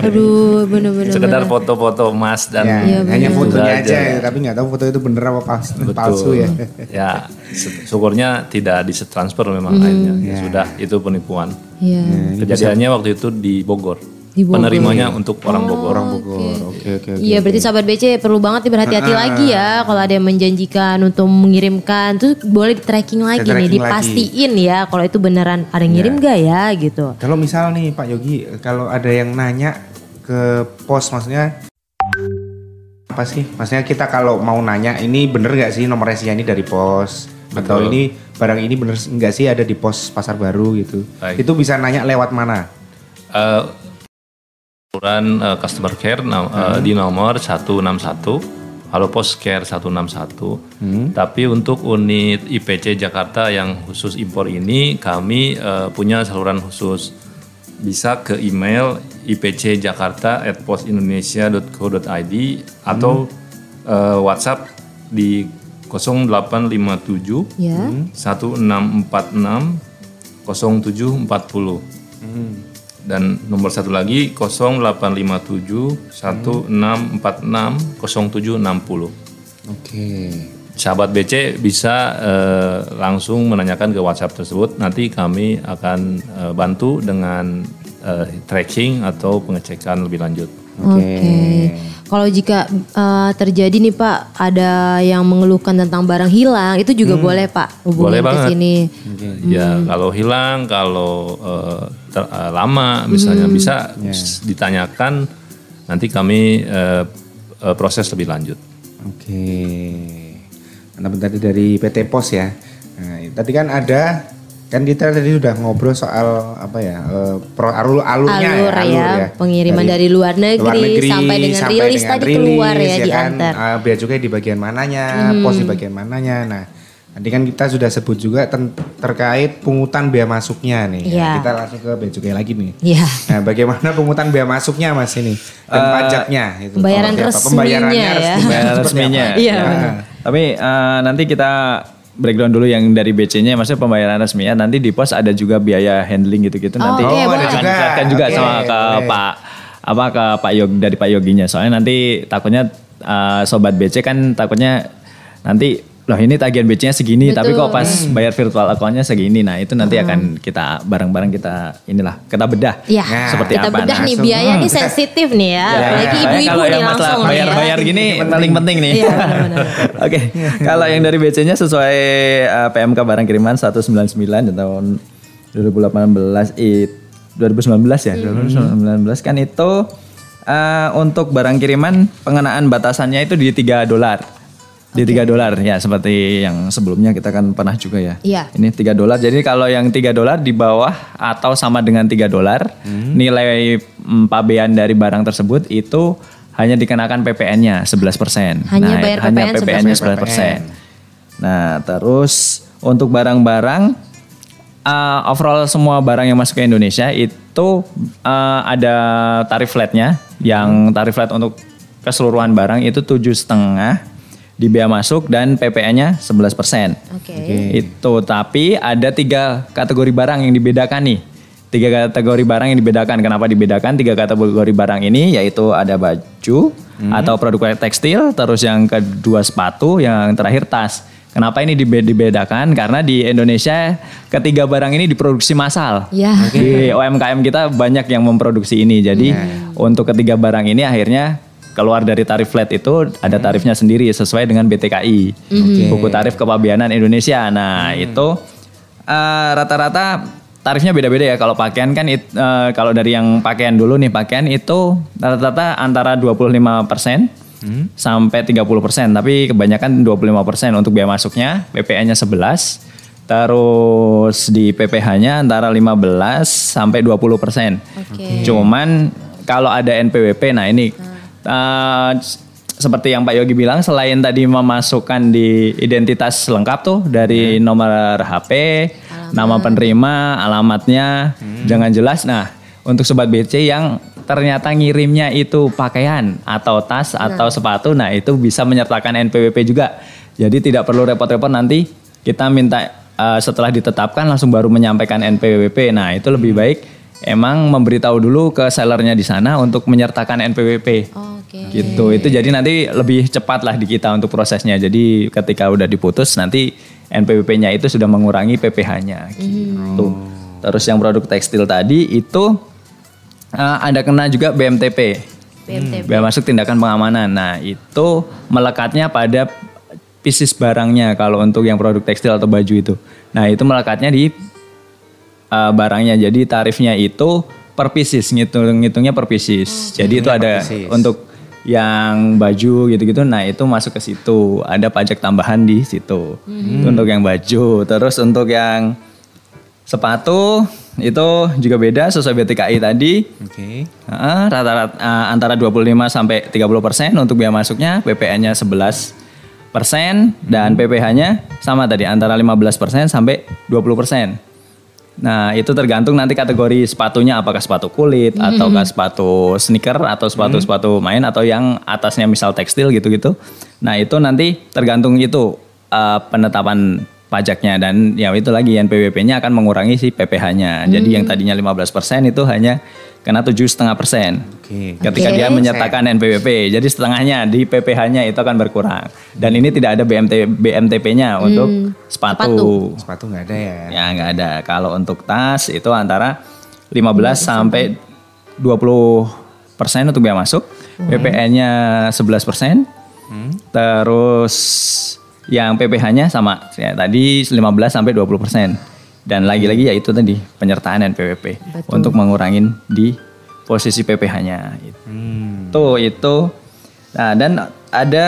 Aduh bener-bener. Sekedar foto-foto emas dan Ya, hanya Itu fotonya aja. aja, tapi nggak tahu foto itu bener apa pas- Betul. palsu ya. ya, sy- syukurnya tidak disetransfer memang Hmm. akhirnya. Ya sudah, itu penipuan. Iya. Kejadiannya waktu itu di Bogor. Di Bogor. penerimanya untuk orang Bogor. Orang Bogor. Oke oke oke. Iya berarti sahabat BC perlu banget nih berhati-hati lagi ya kalau ada yang menjanjikan untuk mengirimkan tuh boleh di tracking lagi nih tracking dipastiin ya kalau itu beneran ada yang ngirim gak ya gitu. Kalau misal nih Pak Yogi, kalau ada yang nanya ke pos maksudnya apa sih? Maksudnya kita kalau mau nanya ini bener nggak sih nomor resinya ini dari pos atau Betul. ini barang ini bener nggak sih ada di pos pasar baru gitu? Baik. Itu bisa nanya lewat mana? Eh, saluran eh, customer care nam- eh, di nomor 161 Halo Pos Care 161. Tapi untuk unit IPC Jakarta yang khusus impor ini kami eh, punya saluran khusus. Bisa ke email ipcjakarta@postindonesia.co.id atau eh, WhatsApp di 0857 Ya. 1646 0740 dan nomor satu lagi 0857 1646 0760 Oke. sahabat BC bisa eh, langsung menanyakan ke WhatsApp tersebut nanti kami akan eh, bantu dengan eh, tracking atau pengecekan lebih lanjut Oke. Kalau jika eh, terjadi nih Pak ada yang mengeluhkan tentang barang hilang itu juga boleh Pak hubungin Boleh ke banget. sini. Ya kalau hilang, kalau eh, ter- eh, lama misalnya bisa s- ditanyakan, nanti kami eh, eh, proses lebih lanjut. Oke. Anda tadi dari PT Pos ya. Nah, tadi kan ada kan kita tadi sudah ngobrol soal apa ya eh, pro, alur alurnya Alur ya, ya, pengiriman dari luar negeri, sampai dengan rilis tadi keluar ya, diantar. Kan, eh, bea cukai di bagian mananya, pos di bagian mananya. Nah, tadi kan kita sudah sebut juga ten- terkait pungutan bea masuknya nih. Iya. Kita langsung ke bea cukai lagi nih. Iya. Nah, bagaimana pungutan bea masuknya Mas ini dan pajaknya itu. Pembayaran resminya Pembayarannya ya. resminya? Iya, Ya. benar. Tapi eh, nanti kita breakdown dulu yang dari BC-nya, maksudnya pembayaran resminya. Nanti di pos ada juga biaya handling gitu-gitu. Oh, nanti boleh. akan juga. dijelaskan juga Oke, sama ke boleh. Pak apa ke Pak Yog dari Pak Yoginya. Soalnya nanti takutnya eh, sobat BC kan takutnya nanti loh ini tagihan BC-nya segini, tapi kok pas bayar virtual account-nya segini. Nah itu nanti akan kita bareng-bareng kita inilah kita bedah Iya, Nah, seperti kita apa. bedah Nah, nih biaya nih sensitif nih ya, Ya, apalagi ya. ibu-ibu nih langsung ya. bayar-bayar gini paling penting nih. Iya, benar-benar. Oke, kalau yang dari BC-nya sesuai uh, PMK barang kiriman 199 di tahun 2018 it 2019 ya, 2019 kan itu uh, untuk barang kiriman pengenaan batasannya itu di 3 dolar. Di 3 dolar ya seperti yang sebelumnya kita kan pernah juga ya. Iya. Ini 3 dolar. Jadi kalau yang 3 dolar di bawah atau sama dengan 3 dolar, nilai mm, pabean dari barang tersebut itu hanya dikenakan PPN-nya 11%. Hanya Nah, bayar hanya PPN PPN-nya 11%. Nah, terus untuk barang-barang uh, overall semua barang yang masuk ke Indonesia itu uh, ada tarif flatnya. Yang tarif flat untuk keseluruhan barang itu tujuh setengah di bea masuk dan PPN-nya 11%. Oke. Itu tapi ada tiga kategori barang yang dibedakan nih. Tiga kategori barang yang dibedakan. Kenapa dibedakan tiga kategori barang ini? Yaitu ada baju atau produk tekstil, terus yang kedua sepatu, yang terakhir tas. Kenapa ini dibe- dibedakan? Karena di Indonesia ketiga barang ini diproduksi massal. Ya. Di UMKM kita banyak yang memproduksi ini. Jadi untuk ketiga barang ini akhirnya keluar dari tarif flat itu ada tarifnya sendiri sesuai dengan BTKI. Buku tarif kepabeanan Indonesia. Nah, itu eh, rata-rata tarifnya beda-beda ya. Kalau pakaian kan it- eh, kalau dari yang pakaian dulu nih, pakaian itu rata-rata antara 25% sampai 30%, tapi kebanyakan 25% untuk biaya masuknya, PPN-nya 11. Terus di PPh-nya antara 15 sampai 20 persen. Oke. Cuman kalau ada NPWP, nah ini eh, seperti yang Pak Yogi bilang, selain tadi memasukkan di identitas lengkap tuh dari nomor HP, nama penerima, alamatnya, jangan jelas. Nah, untuk sobat BC yang ternyata ngirimnya itu pakaian atau tas atau sepatu, nah itu bisa menyertakan NPWP juga. Jadi tidak perlu repot-repot nanti kita minta eh, setelah ditetapkan langsung baru menyampaikan NPWP. Nah, itu lebih baik emang memberitahu dulu ke sellernya di sana untuk menyertakan NPWP. Oke. Gitu. Itu jadi nanti lebih cepat lah di kita untuk prosesnya. Jadi ketika udah diputus nanti NPWP-nya itu sudah mengurangi PPh-nya gitu. Terus yang produk tekstil tadi itu Eh, ada kena juga BMTP. BMTP. Bea masuk tindakan pengamanan. Nah, itu melekatnya pada pieces barangnya kalau untuk yang produk tekstil atau baju itu. Nah, itu melekatnya di uh, barangnya. Jadi tarifnya itu per pieces, ngitung ngitungnya per pieces. Jadi itu ada pieces. untuk yang baju gitu-gitu. Nah, itu masuk ke situ. Ada pajak tambahan di situ. Itu untuk yang baju. Terus untuk yang sepatu itu juga beda sesuai BTKI tadi. Oke. Heeh, rata-rata eh, antara 25 sampai 30 persen untuk biaya masuknya, PPN-nya 11 persen dan PPH-nya sama tadi antara 15 persen sampai 20 persen. Nah itu tergantung nanti kategori sepatunya apakah sepatu kulit ataukah sepatu sneaker atau sepatu-sepatu main atau yang atasnya misal tekstil gitu-gitu. Nah itu nanti tergantung itu eh, penetapan pajaknya dan ya itu lagi NPWP-nya akan mengurangi si PPH-nya. Jadi yang tadinya 15% itu hanya kena tujuh setengah persen. Oke. Ketika Oke. dia menyertakan NPWP, jadi setengahnya di PPH-nya itu akan berkurang. Dan ini tidak ada BMT BMTP-nya untuk sepatu. Sepatu nggak ada ya. Ya nggak ada. Kalau untuk tas itu antara 15 sampai 20 persen untuk biaya masuk, PPN-nya 11 persen, terus yang PPH-nya sama, ya, tadi 15 sampai 20 persen. Dan lagi-lagi ya itu tadi penyertaan NPWP untuk mengurangin di posisi PPH-nya. Itu itu. Nah dan ada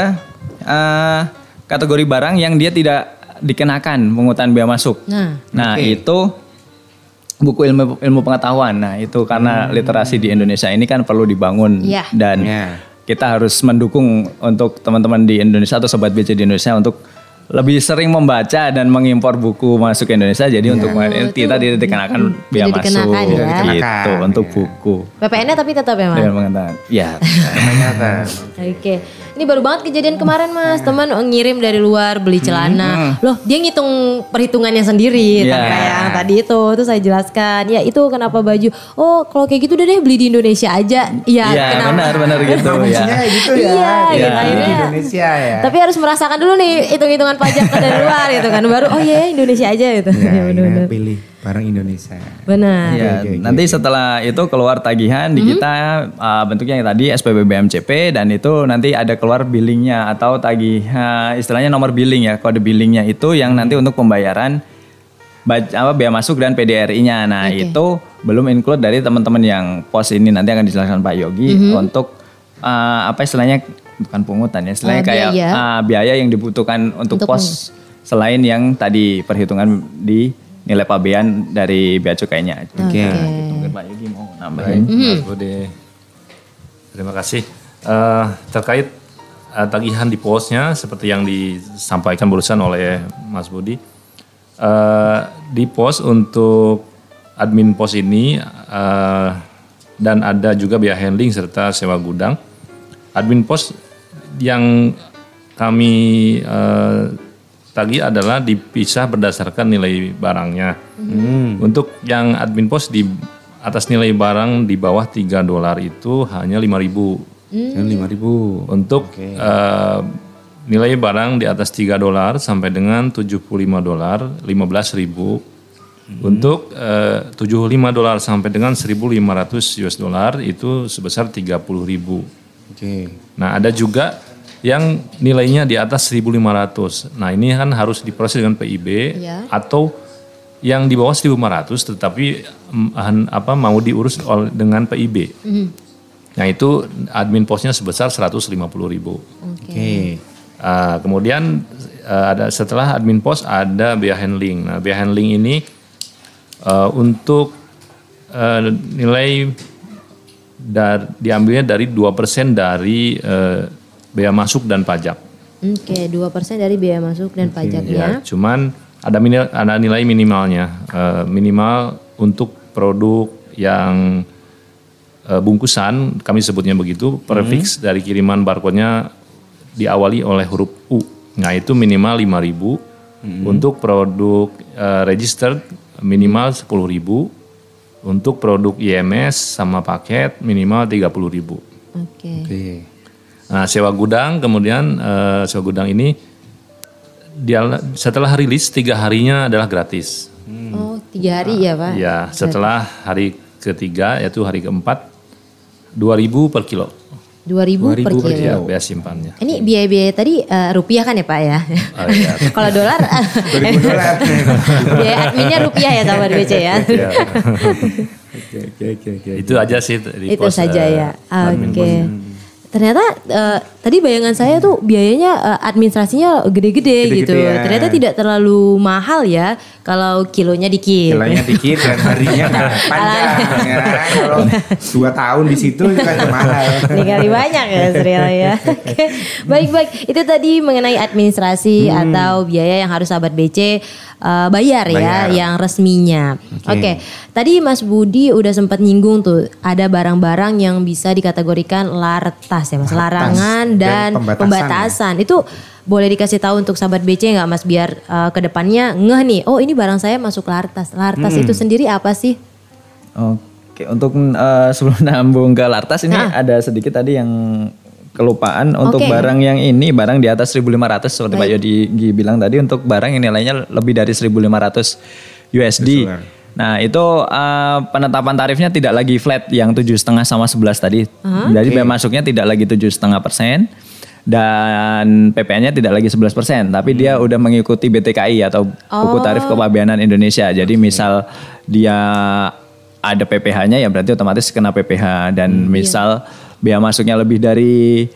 eh, kategori barang yang dia tidak dikenakan pungutan biaya masuk. Nah, Nah itu buku ilmu ilmu pengetahuan. Nah itu karena literasi di Indonesia ini kan perlu dibangun Iya. dan Ya. kita harus mendukung untuk teman-teman di Indonesia atau sobat BC di Indonesia untuk lebih sering membaca dan mengimpor buku masuk ke Indonesia. Jadi untuk kita tidak dikenakan biaya masuk dikenakan ya. gitu Dikenakan, untuk ya. buku. PPN-nya tapi tetap ya mas. Dengan pengetahuan. Ya. Ternyata. Oke, ini baru banget kejadian kemarin mas, teman ngirim dari luar beli celana, loh dia ngitung perhitungannya sendiri, Iya. tanpa yang tadi itu, itu saya jelaskan, ya itu kenapa baju, oh kalau kayak gitu udah deh beli di Indonesia aja, iya Iya kenapa? benar-benar gitu ya. kayak gitu ya. Iya, Ya, gitu, di akhirnya. Indonesia ya. Tapi harus merasakan dulu nih hitung-hitungan pajak dari luar gitu kan, baru oh iya Indonesia aja gitu, Ya, ya, benar-benar. pilih barang Indonesia. Benar. Iya, oke, oke, nanti setelah itu keluar tagihan di kita uh, bentuknya yang tadi SPB BMCP dan itu nanti ada keluar billingnya atau tagihan istilahnya nomor billing ya kode billingnya itu yang nanti untuk pembayaran apa biaya masuk dan PDRI-nya. Nah itu belum include dari teman-teman yang pos ini nanti akan dijelaskan Pak Yogi untuk uh, apa istilahnya bukan pungutan ya istilahnya Uh, kayak biaya. uh, biaya yang dibutuhkan untuk, Untuk pos selain yang tadi perhitungan di nilai pabean dari bea cukainya. Oke. Mungkin Pak Yogi mau nambahin. Mas Budi. Terima kasih. Eh, terkait eh, tagihan di posnya seperti yang disampaikan barusan oleh Mas Budi. Eh, di pos untuk admin pos ini eh, dan ada juga biaya handling serta sewa gudang. Admin pos yang kami eh, tagih adalah dipisah berdasarkan nilai barangnya. Untuk yang admin pos di atas nilai barang di bawah 3 dolar itu hanya 5000 Yang lima ribu. Untuk eh, nilai barang di atas 3 dolar sampai dengan 75 dolar 15.000. Untuk eh, 75 dolar sampai dengan 1.500 US dollar itu sebesar 30.000. Oke. Nah, ada juga yang nilainya di atas 1.500. Nah, ini kan harus diproses dengan PIB Ya. atau yang di bawah 1.500 tetapi mm, apa mau diurus dengan PIB. Nah, itu admin posnya sebesar 150.000. Oke. Ah, kemudian ah, ada setelah admin pos ada biaya handling. Nah, biaya handling ini ah, untuk ah, nilai dar, diambilnya dari 2% dari eh, bea masuk dan pajak. Oke, 2% dari biaya masuk dan Ya, pajaknya. cuman ada mini- ada nilai minimalnya. Eh, minimal untuk produk yang eh, bungkusan, kami sebutnya begitu, prefix dari kiriman barcode-nya diawali oleh huruf U. Nah, itu minimal 5.000. Untuk produk eh, registered minimal 10.000. Untuk produk IMS sama paket minimal 30.000. Oke. Oke. Nah, sewa gudang kemudian eh, sewa gudang ini dia setelah rilis tiga harinya adalah gratis. Oh, tiga hari ya pak? Ya, setelah hari ketiga yaitu hari keempat 2000 per kilo. 2000 per 2000 per kilo. Ya, biaya simpannya. Ini biaya-biaya tadi eh, rupiah kan ya Pak ya? Oh, iya. Kalau dolar, 2000 dolar. biaya adminnya rupiah ya sahabat BC ya. Ya, Oke, oke, oke, oke. itu aja sih di Itu pos, saja eh, ya. Oke. pos. Ternyata eh, tadi bayangan saya tuh biayanya eh, administrasinya gede-gede gitu. ya. Ternyata tidak terlalu mahal ya kalau kilonya dikit. Kilanya dikit dan harinya panjang. ya. Kalau dua tahun di situ itu kan mahal. Ini kali banyak ya Sriel ya. Oke. Baik-baik. Itu tadi mengenai administrasi atau biaya yang harus sahabat BC uh, bayar, Bayar. ya yang resminya. Oke. Oke. Tadi Mas Budi udah sempat nyinggung tuh ada barang-barang yang bisa dikategorikan lartas ya Mas, Lartas larangan dan dan, pembatasan pembatasan. Itu boleh dikasih tahu untuk sahabat BC nggak Mas biar uh, ke depannya ngeh nih. Oh ini barang saya masuk lartas. Lartas itu sendiri apa sih? Oke, untuk eh, sebelum nambung ke Lartas ini Nah. ada sedikit tadi yang kelupaan untuk Oke. barang yang ini barang di atas 1500 seperti Pak Yodi bilang tadi untuk barang yang nilainya lebih dari 1500 USD. Nah, itu eh, penetapan tarifnya tidak lagi flat yang tujuh setengah sama 11 tadi. Jadi bea masuknya tidak lagi tujuh setengah persen dan PPN-nya tidak lagi 11 persen, tapi dia udah mengikuti BTKI atau buku tarif kepabeanan Indonesia. Jadi misal dia ada PPh-nya ya berarti otomatis kena PPh dan misal bea masuknya lebih dari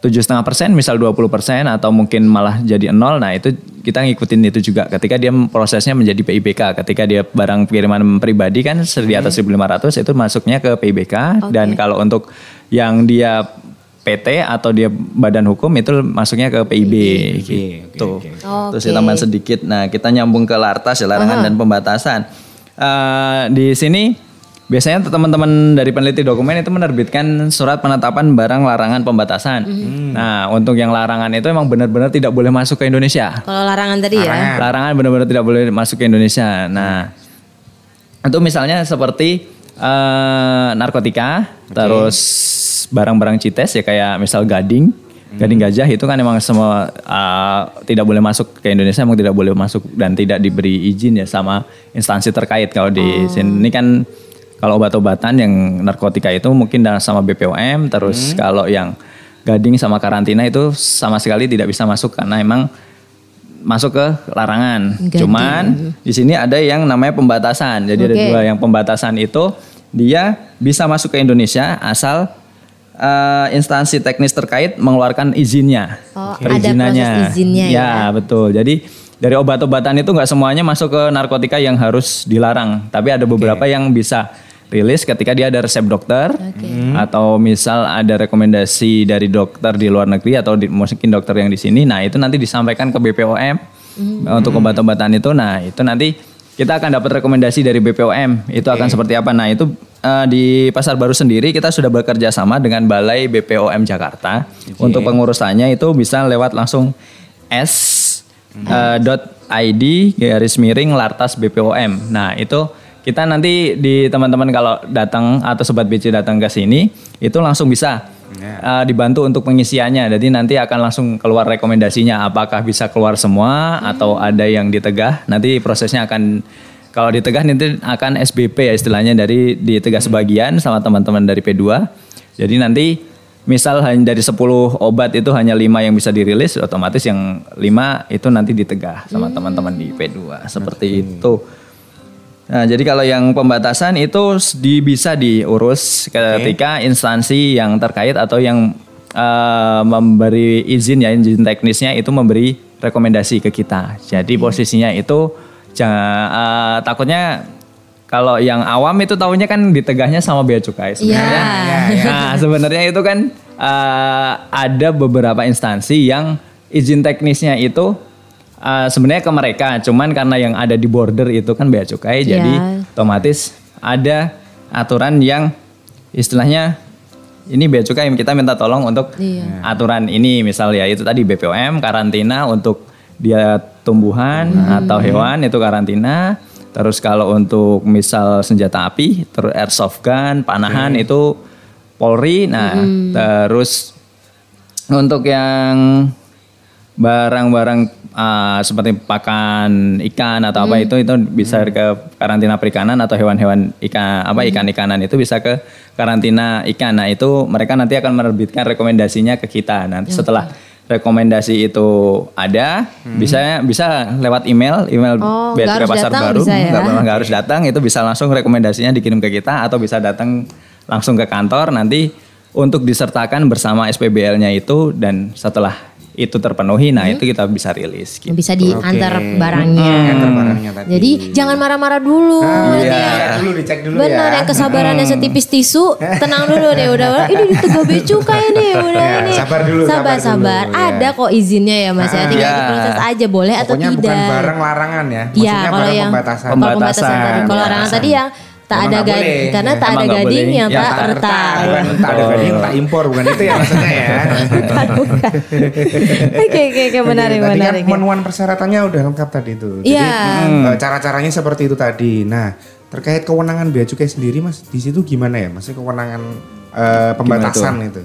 tujuh setengah persen, misal 20 persen atau mungkin malah jadi nol. Nah itu kita ngikutin itu juga. Ketika dia prosesnya menjadi PIBK, ketika dia barang kiriman pribadi kan di atas 1.500 itu masuknya ke PIBK dan kalau untuk yang dia PT atau dia badan hukum itu masuknya ke PIB gitu. oke, Terus tambahan sedikit. Nah kita nyambung ke lartas ya larangan dan pembatasan. Eh, di sini biasanya teman-teman dari peneliti dokumen itu menerbitkan surat penetapan barang larangan pembatasan. Nah untuk yang larangan itu emang benar-benar tidak boleh masuk ke Indonesia. Kalau larangan tadi ya. Larangan benar-benar tidak boleh masuk ke Indonesia. Nah, itu misalnya seperti eh, narkotika, terus barang-barang cites ya kayak misal gading, gading gajah itu kan emang semua eh, tidak boleh masuk ke Indonesia, emang tidak boleh masuk dan tidak diberi izin ya sama instansi terkait. Kalau di sini kan kalau obat-obatan yang narkotika itu mungkin sama BPOM, terus kalau yang gading sama karantina itu sama sekali tidak bisa masuk karena emang masuk ke larangan. Gading. Cuman di sini ada yang namanya pembatasan. Jadi ada Oke. dua yang pembatasan itu dia bisa masuk ke Indonesia asal eh, instansi teknis terkait mengeluarkan izinnya, Oh, ada perizinannya. proses izinnya ya. betul. Jadi dari obat-obatan itu nggak semuanya masuk ke narkotika yang harus dilarang, tapi ada beberapa yang bisa rilis ketika dia ada resep dokter atau misal ada rekomendasi dari dokter di luar negeri atau di, mungkin dokter yang di sini. Nah itu nanti disampaikan ke BPOM untuk obat-obatan itu. Nah itu nanti kita akan dapat rekomendasi dari BPOM itu akan seperti apa. Nah itu eh, di pasar baru sendiri kita sudah bekerja sama dengan Balai BPOM Jakarta untuk pengurusannya itu bisa lewat langsung S eh, dot ID garis miring lartas BPOM. Nah itu kita nanti di teman-teman kalau datang atau sobat BC datang ke sini itu langsung bisa eh, dibantu untuk pengisiannya. Jadi nanti akan langsung keluar rekomendasinya apakah bisa keluar semua atau ada yang ditegah. Nanti prosesnya akan kalau ditegah nanti akan SBP ya istilahnya dari ditegah sebagian sama teman-teman dari P2. Jadi nanti misal hanya dari 10 obat itu hanya lima yang bisa dirilis, otomatis yang lima itu nanti ditegah sama teman-teman di P2 seperti itu. Nah, jadi kalau yang pembatasan itu di, bisa diurus ketika instansi yang terkait atau yang eh, memberi izin ya izin teknisnya itu memberi rekomendasi ke kita. Jadi posisinya itu jangan eh, takutnya kalau yang awam itu tahunya kan ditegahnya sama bea cukai sebenarnya. Iya. Nah, sebenarnya itu kan eh, ada beberapa instansi yang izin teknisnya itu eh, sebenarnya ke mereka, cuman karena yang ada di border itu kan bea cukai, Iya. jadi otomatis ada aturan yang istilahnya ini bea cukai kita minta tolong untuk Iya. aturan ini misal ya itu tadi BPOM karantina untuk dia tumbuhan Hmm. atau hewan itu karantina. Terus kalau untuk misal senjata api, terus airsoft gun, panahan itu Polri. Nah, Hmm. terus untuk yang barang-barang uh, seperti pakan ikan atau apa itu itu bisa ke karantina perikanan atau hewan-hewan ikan apa ikan-ikanan itu bisa ke karantina ikan. Nah, itu mereka nanti akan menerbitkan rekomendasinya ke kita. Nanti setelah rekomendasi itu ada bisa bisa lewat email email Oh, Bea pasar datang baru. ya? nggak nggak harus datang itu bisa langsung rekomendasinya dikirim ke kita atau bisa datang langsung ke kantor. Nanti untuk disertakan bersama SPBL-nya itu dan setelah itu terpenuhi nah itu kita bisa rilis gitu. Bisa diantar Oke. barangnya. Antar barangnya tadi. Jadi jangan marah-marah dulu. Ah, iya. yang- Dicek dulu, dicek dulu Benar ya. yang kesabarannya setipis tisu, tenang dulu deh udah. Ini ditega bea cukai nih, udah Ya, ini. sabar dulu, sabar, sabar dulu, sabar. ya. Ada kok izinnya ya Mas ya. Tinggal Ah. diproses aja boleh atau Pokoknya tidak. bukan barang larangan ya. Iya, Maksudnya kalau barang yang pembatasan. kalau pembatasan Pembatasan. tadi, kalau larangan Pembatasan. tadi yang tak ada gading boleh. karena tak Emang ada gading yang Ya, tak tak retak. tak ada gading tak impor bukan itu ya maksudnya ya. Bukan, bukan. Oke, oke, oke, menarik, Tadi kan menarik. ya. pemenuhan persyaratannya udah lengkap tadi itu. Jadi Iya. eh, cara-caranya seperti itu tadi. Nah, terkait kewenangan bea cukai sendiri Mas, di situ gimana ya? Maksudnya kewenangan eh, pembatasan itu.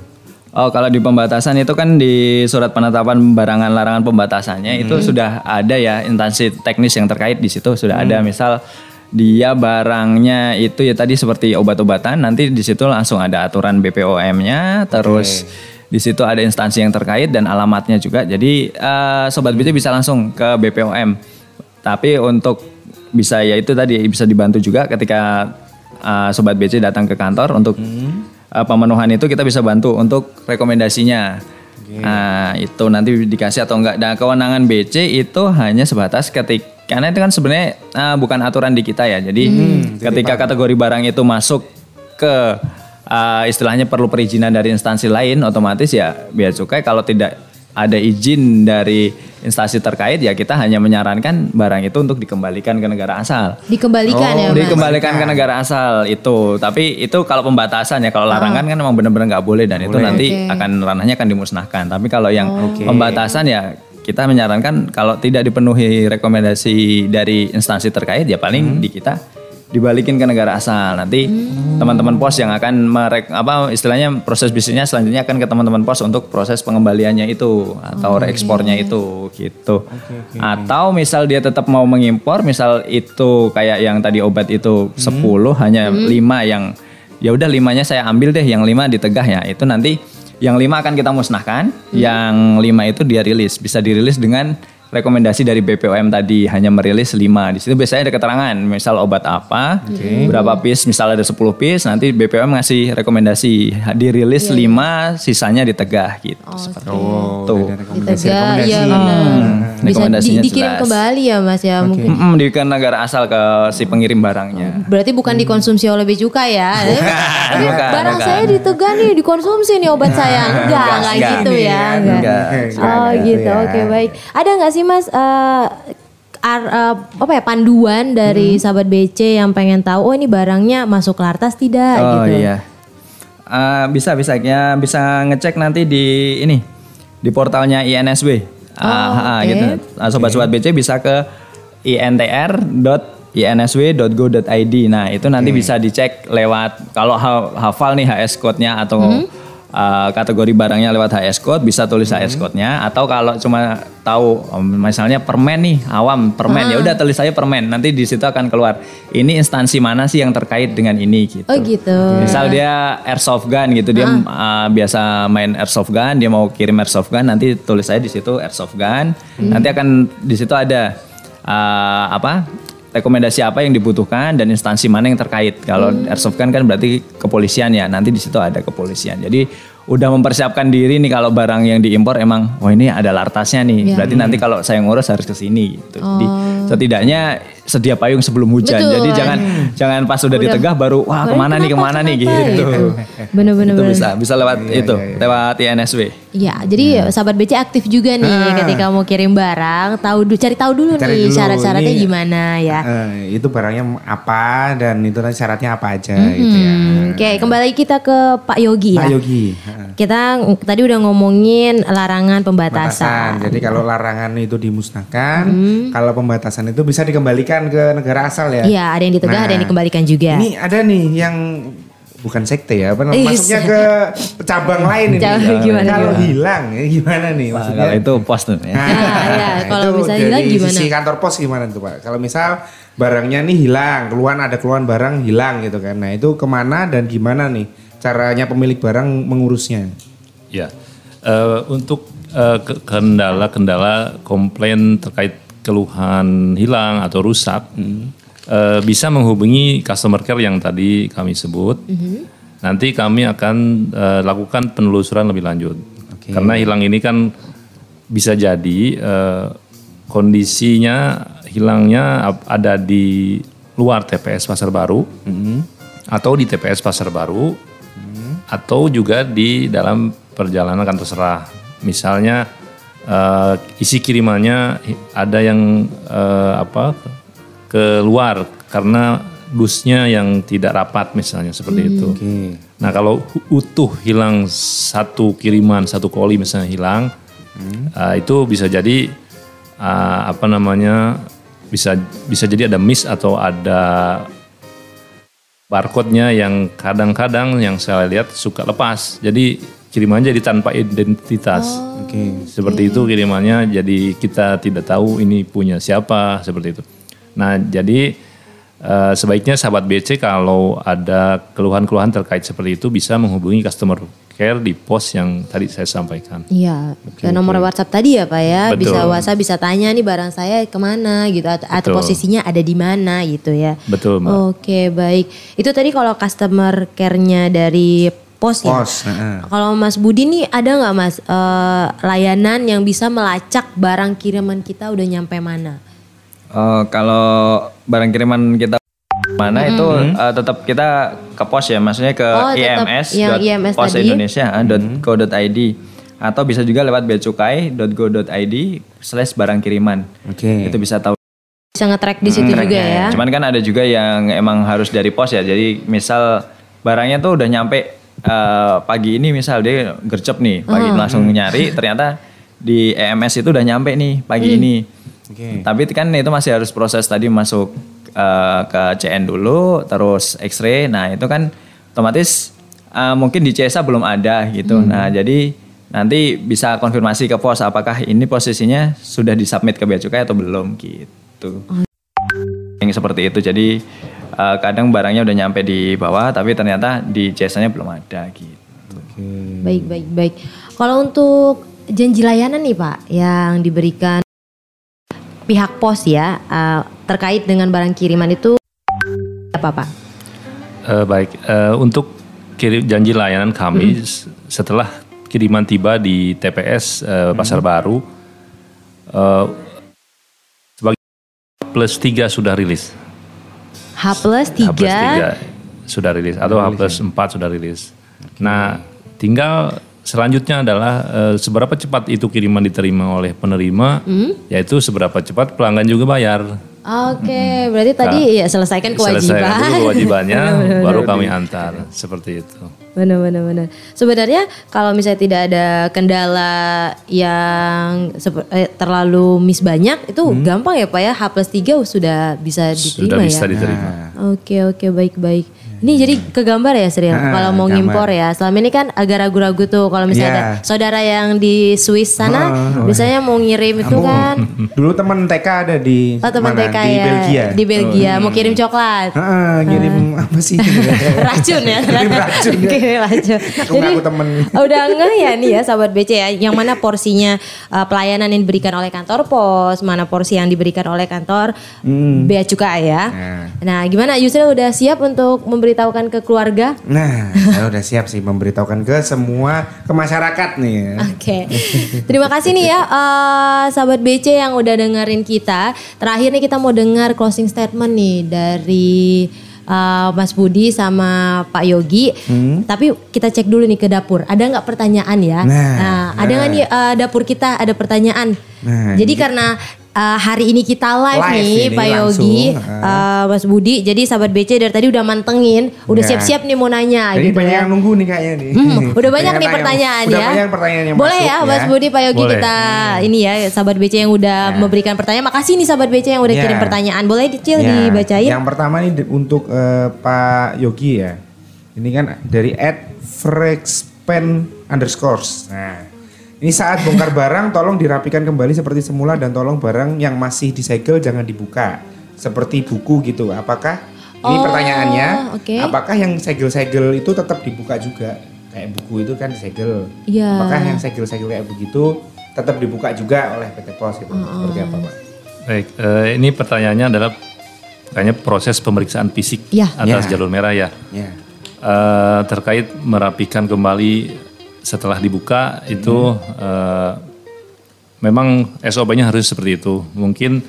Oh kalau di pembatasan itu kan di surat penetapan barangan larangan pembatasannya itu sudah ada ya instansi teknis yang terkait di situ sudah ada misal dia barangnya itu ya tadi seperti obat-obatan nanti di situ langsung ada aturan BPOM-nya terus di situ ada instansi yang terkait dan alamatnya juga. Jadi eh, sobat BC bisa langsung ke BPOM tapi untuk bisa ya itu tadi bisa dibantu juga ketika uh, sobat BC datang ke kantor untuk uh, pemenuhan itu kita bisa bantu untuk rekomendasinya. Nah, itu nanti dikasih atau enggak. Dan kewenangan BC itu hanya sebatas ketika karena itu kan sebenarnya uh, bukan aturan di kita ya. Jadi ketika kategori barang itu masuk ke uh, istilahnya perlu perizinan dari instansi lain otomatis ya bea cukai kalau tidak ada izin dari instansi terkait ya kita hanya menyarankan barang itu untuk dikembalikan ke negara asal. Dikembalikan ya, Mas. Dikembalikan ke negara asal itu. Tapi itu kalau pembatasan ya. Kalau larangan kan memang benar-benar nggak boleh dan itu nanti Oke. akan ranahnya akan dimusnahkan. Tapi kalau yang pembatasan ya kita menyarankan kalau tidak dipenuhi rekomendasi dari instansi terkait ya paling di kita dibalikin ke negara asal. Nanti teman-teman pos yang akan merek apa istilahnya proses bisnisnya selanjutnya akan ke teman-teman pos untuk proses pengembaliannya itu atau reekspornya itu gitu. Atau misal dia tetap mau mengimpor, misal itu kayak yang tadi obat itu 10 hanya 5 yang ya udah limanya saya ambil deh, yang 5 ditegah ya. Itu nanti yang 5 akan kita musnahkan, yang 5 itu dia rilis, bisa dirilis dengan rekomendasi dari BPOM tadi hanya merilis 5. Di situ biasanya ada keterangan, misal obat apa, berapa piece, misal ada 10 piece, nanti BPOM ngasih rekomendasi dirilis 5, sisanya ditegah gitu. seperti Oh, itu. rekomendasi. Rekomendasi. iya benar. Bisa di- dikirim jelas. kembali ya Mas ya mungkin. Mm-mm, di ke negara asal ke si pengirim barangnya. Berarti bukan dikonsumsi oleh bea cukai ya. Ini bukan, barang bukan. saya ditegak nih dikonsumsi nih obat saya. Enggak, enggak enggak. gitu ya. Enggak. Enggak. Oh Enggak gitu. ya. Oke, baik. Ada nggak sih Mas eh, ar- eh, apa ya panduan dari sahabat BC yang pengen tahu oh ini barangnya masuk lartas tidak Oh gitu. iya. Eh, bisa bisa ya bisa ngecek nanti di ini di portalnya INSW. Ah, ah, oke. gitu. Nah, sobat-sobat BC bisa ke intr.insw.go.id. Nah, itu nanti bisa dicek lewat kalau ha- hafal nih HS code-nya atau uh, kategori barangnya lewat HS code bisa tulis HS code-nya atau kalau cuma tahu um, misalnya permen nih, awam permen ya udah tulis aja permen. Nanti di situ akan keluar ini instansi mana sih yang terkait dengan ini gitu. Oh gitu. Misal dia airsoft gun gitu, dia uh, biasa main airsoft gun, dia mau kirim airsoft gun, nanti tulis saya di situ airsoft gun. Nanti akan di situ ada uh, apa? Rekomendasi apa yang dibutuhkan dan instansi mana yang terkait. Kalau airsoft gun kan berarti kepolisian ya. Nanti di situ ada kepolisian. Jadi udah mempersiapkan diri nih kalau barang yang diimpor emang wah ini ada lartasnya nih. Iya. Berarti nanti kalau saya ngurus harus ke sini gitu. Jadi setidaknya sedia payung sebelum hujan. Betul. Jadi jangan jangan pas udah ditegah baru wah ke mana nih ke mana nih gitu. Bener-bener. itu bisa bisa lewat itu lewat INSW. Iya, jadi sahabat BC aktif juga nih ketika mau kirim barang, tahu cari tahu dulu Cari nih syarat-syaratnya ini- gimana ya. Eh, itu barangnya apa dan itu nanti syaratnya apa aja gitu ya. Hmm, Oke, kembali kita ke Pak Yogi ya. Pak Yogi. heeh. Kita tadi udah ngomongin larangan pembatasan. Pembatasan. Jadi kalau larangan itu dimusnahkan, Hmm. kalau pembatasan itu bisa dikembalikan ke negara asal ya. Iya, ada yang ditegah, ada yang Nah, dikembalikan juga. Ini ada nih yang bukan sekte ya, apa namanya? Iya. Masuknya ke cabang lain ini. Cabang gimana, Kalau hilang, ya gimana nih Wah, maksudnya? kalau itu pos tuh ya. Nah, iya. Kalau itu misalnya hilang gimana? Sisi kantor pos gimana tuh Pak? Kalau misal barangnya nih hilang, keluhan ada keluhan barang hilang gitu kan. Nah itu ke mana dan gimana nih caranya pemilik barang mengurusnya? Ya, Eh, untuk eh, ke- kendala-kendala komplain terkait keluhan hilang atau rusak, eh, bisa menghubungi customer care yang tadi kami sebut. Nanti kami akan eh, lakukan penelusuran lebih lanjut. Karena hilang ini kan bisa jadi eh, kondisinya hilangnya ada di luar TPS Pasar Baru atau di TPS Pasar Baru atau juga di dalam perjalanan kan terserah. Misalnya eh, isi kirimannya ada yang eh, apa keluar karena dusnya yang tidak rapat misalnya seperti itu. Nah kalau utuh hilang satu kiriman satu koli misalnya hilang, eh, itu bisa jadi eh, apa namanya bisa bisa jadi ada miss atau ada barcode-nya yang kadang-kadang yang saya lihat suka lepas. Jadi kirimannya jadi tanpa identitas. Oke. Seperti itu kirimannya jadi kita tidak tahu ini punya siapa seperti itu. Nah, jadi eh, sebaiknya sahabat BC kalau ada keluhan-keluhan terkait seperti itu bisa menghubungi customer care di pos yang tadi saya sampaikan. Iya, ke nomor WhatsApp tadi ya Pak ya, Betul. bisa WhatsApp bisa tanya nih barang saya ke mana gitu atau, posisinya ada di mana gitu ya. Betul, Mbak. Oke baik, itu tadi kalau customer care-nya dari pos ya. Kalau Mas Budi nih ada nggak Mas eh, layanan yang bisa melacak barang kiriman kita udah nyampe mana? Eh, kalau barang kiriman kita mana itu eh, tetap kita ke pos ya, maksudnya ke Oh, IMS, yang IMS pos tadi. Indonesia ah, dot co dot id atau bisa juga lewat beacukai.go.id slash barang kiriman. Oke. Itu bisa tahu. Bisa nge-track di situ juga ya? Cuman kan ada juga yang emang harus dari pos ya. Jadi misal barangnya tuh udah nyampe eh, pagi ini misal dia gercep nih, pagi langsung nyari ternyata di EMS itu udah nyampe nih pagi ini. Oke. Tapi kan itu masih harus proses tadi masuk eh, ke CN dulu, terus X-ray. Nah itu kan otomatis eh, mungkin di CSA belum ada gitu. Nah jadi nanti bisa konfirmasi ke pos apakah ini posisinya sudah disubmit ke bea cukai atau belum gitu. Yang seperti itu. Jadi eh, kadang barangnya udah nyampe di bawah tapi ternyata di CSA-nya belum ada gitu. Baik, baik, baik. Kalau untuk janji layanan nih Pak yang diberikan pihak pos ya eh, terkait dengan barang kiriman itu apa Pak? Eh, baik, eh, untuk kirim janji layanan kami s- setelah kiriman tiba di TPS eh, Pasar Baru, eh, sebagai plus 3 sudah rilis. H plus H plus 3 3 sudah rilis atau H plus 4 sudah rilis. Nah, tinggal selanjutnya adalah eh, seberapa cepat itu kiriman diterima oleh penerima, yaitu seberapa cepat pelanggan juga bayar. Oke, berarti tadi ya selesaikan kewajiban. Selesaikan dulu kewajibannya, baru kami antar seperti itu. Benar, benar, benar. Sebenarnya kalau misalnya tidak ada kendala yang eh, terlalu miss banyak, itu gampang ya Pak ya, H plus 3 sudah bisa diterima Sudah bisa ya? diterima. Oke oke baik baik. Ini jadi kegambar ya Sri Ah, kalau mau gambar. ngimpor ya. Selama ini kan agak ragu-ragu tuh kalau misalnya Iya. ada saudara yang di Swiss sana biasanya mau ngirim itu kan Dulu teman TK ada di oh teman mana? TK di ya Belgia. di Belgia mau kirim coklat. Heeh, ngirim apa sih? racun ya Kirim racun ya. Kirim racun Aku ngaku temen. udah enggak ya nih ya sahabat BC ya yang mana porsinya uh, pelayanan yang diberikan oleh kantor pos mana porsi yang diberikan oleh kantor bea cukai ya Nah. nah gimana Yusril udah siap untuk memberitahukan ke keluarga Nah, saya udah siap sih memberitahukan ke semua ke masyarakat nih. ya. Oke, terima kasih nih ya eh, sahabat BC yang udah dengerin kita. Terakhir nih kita mau dengar closing statement nih dari eh, Mas Budi sama Pak Yogi. Tapi kita cek dulu nih ke dapur. Ada nggak pertanyaan ya? Nah, ada nggak nih eh, dapur kita ada pertanyaan? Nah, Jadi karena eh, hari ini kita live, Live nih ini Pak Yogi, eh, Mas Budi. Jadi sahabat BC dari tadi udah mantengin, udah Nah. siap-siap nih mau nanya Jadi gitu banyak ya. yang nunggu nih kayaknya nih. Hmm, udah banyak nih tanya- pertanyaan udah ya. banyak pertanyaan yang Boleh masuk ya, Mas Budi, Pak Yogi Boleh. kita ini ya sahabat BC yang udah memberikan pertanyaan. Makasih nih sahabat BC yang udah Ya. kirim pertanyaan. Boleh dicil Ya, dibacain? Yang pertama nih untuk eh, Pak Yogi ya. Ini kan dari Frexpen underscores. Nah, ini saat bongkar barang tolong dirapikan kembali seperti semula dan tolong barang yang masih disegel jangan dibuka. Seperti buku gitu. Apakah ini Oh, pertanyaannya? oke. Apakah yang segel-segel itu tetap dibuka juga? Kayak buku itu kan disegel. Iya. Apakah yang segel-segel kayak begitu tetap dibuka juga oleh PT Pos gitu? Seperti apa, Pak? Baik, eh, ini pertanyaannya adalah kayaknya proses pemeriksaan fisik Ya. atas Ya. jalur merah ya. Ya. Eh, terkait merapikan kembali setelah dibuka itu eh, memang SOP-nya harus seperti itu. Mungkin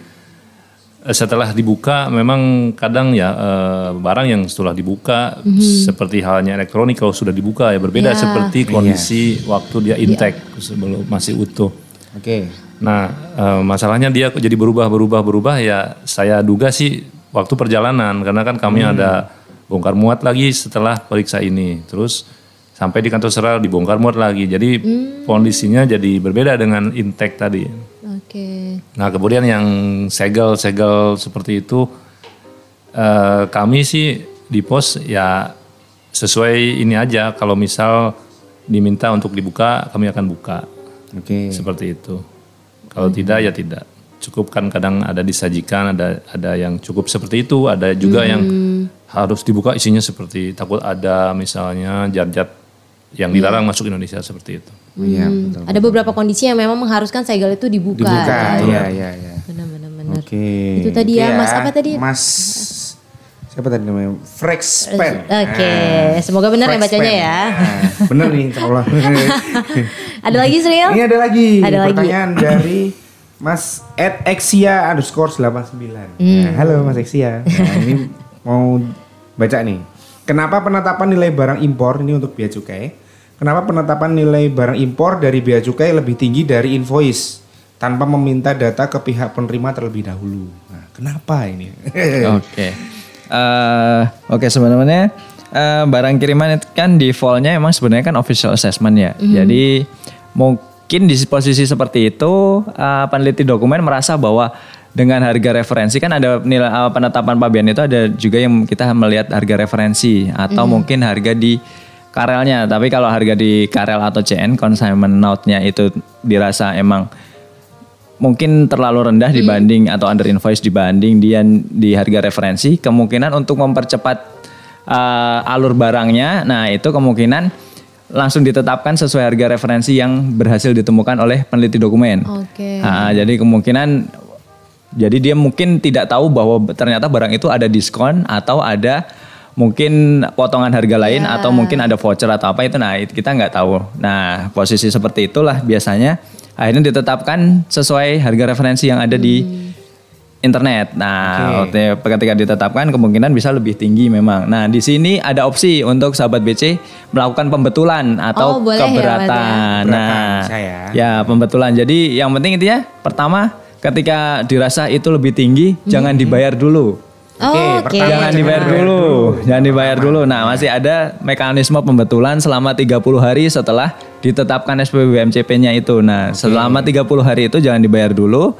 eh, setelah dibuka memang kadang ya eh, barang yang setelah dibuka seperti halnya elektronik kalau sudah dibuka ya berbeda Ya. seperti kondisi waktu dia intake sebelum masih utuh. Oke. Nah, eh, masalahnya dia jadi berubah, berubah, berubah ya saya duga sih waktu perjalanan karena kan kami ada bongkar muat lagi setelah periksa ini. Terus sampai di kantor seral dibongkar muat lagi. Jadi kondisinya jadi berbeda dengan intake tadi. Oke. Nah, kemudian yang segel-segel seperti itu eh, kami sih di pos ya sesuai ini aja kalau misal diminta untuk dibuka kami akan buka. Oke. Seperti itu. Kalau tidak ya tidak. Cukup kan kadang ada disajikan, ada ada yang cukup seperti itu, ada juga yang harus dibuka isinya seperti takut ada misalnya zat-zat yang dilarang masuk Indonesia seperti itu. Oh, Iya, betul. Ada beberapa kondisi yang memang mengharuskan segel itu dibuka. Dibuka, iya, iya, iya. Benar benar benar. Oke. Itu tadi ya, Mas apa tadi? Mas siapa tadi namanya? Frexpen. Oke, semoga benar ya bacanya ya. Nah, bener nih, insya Allah. Ada lagi Sril? Ini ada lagi Ada lagi. pertanyaan dari Mas Ed Exia underscore 89. Hmm. Nah, halo Mas Exia. Nah, ini mau baca nih. Kenapa penetapan nilai barang impor ini untuk bea cukai? Kenapa penetapan nilai barang impor dari bea cukai lebih tinggi dari invoice tanpa meminta data ke pihak penerima terlebih dahulu? Nah, kenapa ini? Oke. Eh, Oke sebenarnya eh, barang kiriman itu kan defaultnya emang sebenarnya kan official assessment ya. Jadi mungkin di posisi seperti itu eh, peneliti dokumen merasa bahwa dengan harga referensi kan ada nilai eh, penetapan pabean itu ada juga yang kita melihat harga referensi atau mungkin harga di karelnya. Tapi kalau harga di karel atau CN consignment note-nya itu dirasa emang mungkin terlalu rendah dibanding atau under invoice dibanding dia di harga referensi kemungkinan untuk mempercepat uh, alur barangnya nah itu kemungkinan langsung ditetapkan sesuai harga referensi yang berhasil ditemukan oleh peneliti dokumen Oke. Nah, jadi kemungkinan jadi dia mungkin tidak tahu bahwa ternyata barang itu ada diskon atau ada mungkin potongan harga lain atau mungkin ada voucher atau apa itu nah itu kita nggak tahu. Nah posisi seperti itulah biasanya akhirnya ditetapkan sesuai harga referensi yang ada di internet. Nah waktu- ketika ditetapkan kemungkinan bisa lebih tinggi memang. Nah di sini ada opsi untuk sahabat BC melakukan pembetulan atau Oh, boleh ya, ya? keberatan. nah Keberatan, bisa ya. Ya pembetulan. Jadi yang penting itu ya pertama ketika dirasa itu lebih tinggi jangan dibayar dulu. Oh, Oke. pertama Jangan dibayar dulu. Jangan dibayar dulu. Nah, masih ada mekanisme pembetulan selama 30 hari setelah ditetapkan SPP BMCP-nya itu. Nah, selama 30 hari itu jangan dibayar dulu.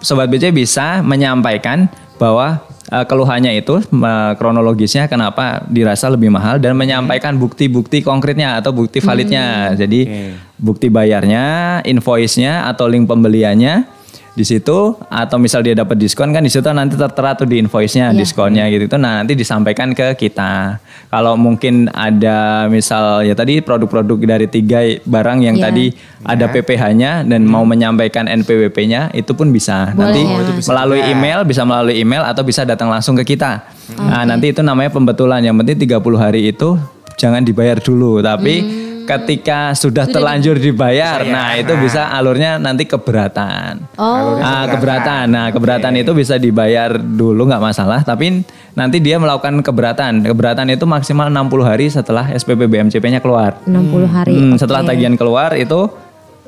Sobat BC bisa menyampaikan bahwa eh, keluhannya itu eh, kronologisnya kenapa dirasa lebih mahal dan menyampaikan bukti-bukti konkretnya atau bukti validnya. Jadi bukti bayarnya, invoice-nya atau link pembeliannya di situ atau misal dia dapat diskon kan di situ nanti tertera tuh di invoice-nya diskonnya gitu. Itu nah nanti disampaikan ke kita. Kalau mungkin ada misal ya tadi produk-produk dari tiga barang yang Iya. tadi ada PPh-nya dan mau menyampaikan NPWP-nya itu pun bisa. Boleh. Nanti ya. Bisa melalui juga. email bisa melalui email atau bisa datang langsung ke kita. Nah nanti itu namanya pembetulan. Yang penting 30 hari itu jangan dibayar dulu. Tapi ketika sudah, terlanjur dibayar nah itu bisa alurnya nanti keberatan Oh. Ah, keberatan. Nah, keberatan itu bisa dibayar dulu nggak masalah, tapi nanti dia melakukan keberatan. Keberatan itu maksimal 60 hari setelah SPP BMCP-nya keluar. 60 hari. Hmm, oke. setelah tagihan keluar itu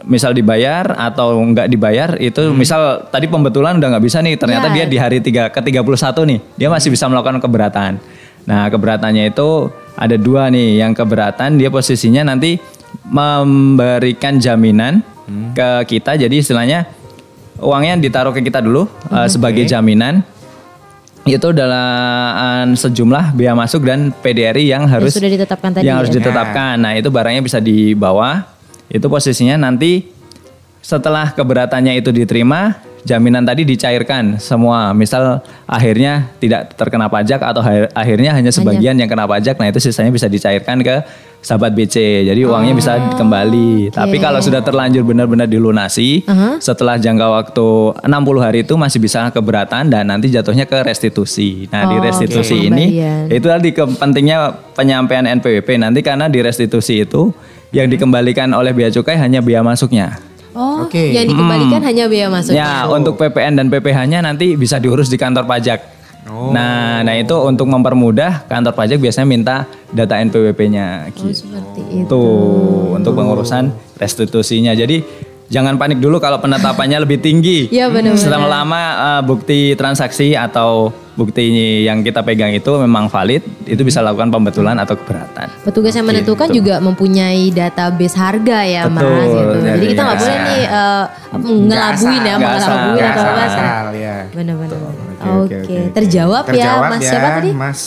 misal dibayar atau nggak dibayar itu misal tadi pembetulan udah nggak bisa nih ternyata Iya. dia di hari tiga ke 31 nih dia masih bisa melakukan keberatan nah keberatannya itu ada dua nih yang keberatan dia posisinya nanti memberikan jaminan ke kita jadi istilahnya uangnya ditaruh ke kita dulu uh, sebagai jaminan itu adalah eh, sejumlah biaya masuk dan PDRI yang harus sudah ditetapkan tadi yang harus ya. ditetapkan. Nah itu barangnya bisa dibawa. Itu posisinya nanti setelah keberatannya itu diterima, jaminan tadi dicairkan semua. Misal akhirnya tidak terkena pajak atau akhirnya hanya sebagian yang kena pajak. Nah itu sisanya bisa dicairkan ke sahabat BC. Jadi uangnya bisa kembali. Tapi kalau sudah terlanjur benar-benar dilunasi, setelah jangka waktu 60 hari itu masih bisa keberatan dan nanti jatuhnya ke restitusi. Nah di Oh, restitusi oke. ini itu tadi kepentingnya penyampaian NPWP nanti karena di restitusi itu yang dikembalikan oleh bea cukai hanya biaya masuknya. Oh, Oke. yang dikembalikan hanya biaya masuknya. Ya, untuk PPN dan PPh-nya nanti bisa diurus di kantor pajak. Oh. Nah, nah itu untuk mempermudah kantor pajak biasanya minta data NPWP-nya Oh, gitu. seperti itu. Tuh, untuk pengurusan restitusinya. Jadi jangan panik dulu kalau penetapannya lebih tinggi. Iya, benar-benar. Setelah lama eh, bukti transaksi atau bukti yang kita pegang itu memang valid, itu bisa lakukan pembetulan atau keberatan. Petugas yang menentukan juga mempunyai database harga ya Betul, mas gitu. Jadi jadi kita nggak nggak boleh asal. nih apa, ngelabuin ya, ngelabuin atau apa sih. asal, ya. Benar-benar. Oke, terjawab, Terjawab ya mas siapa tadi? Mas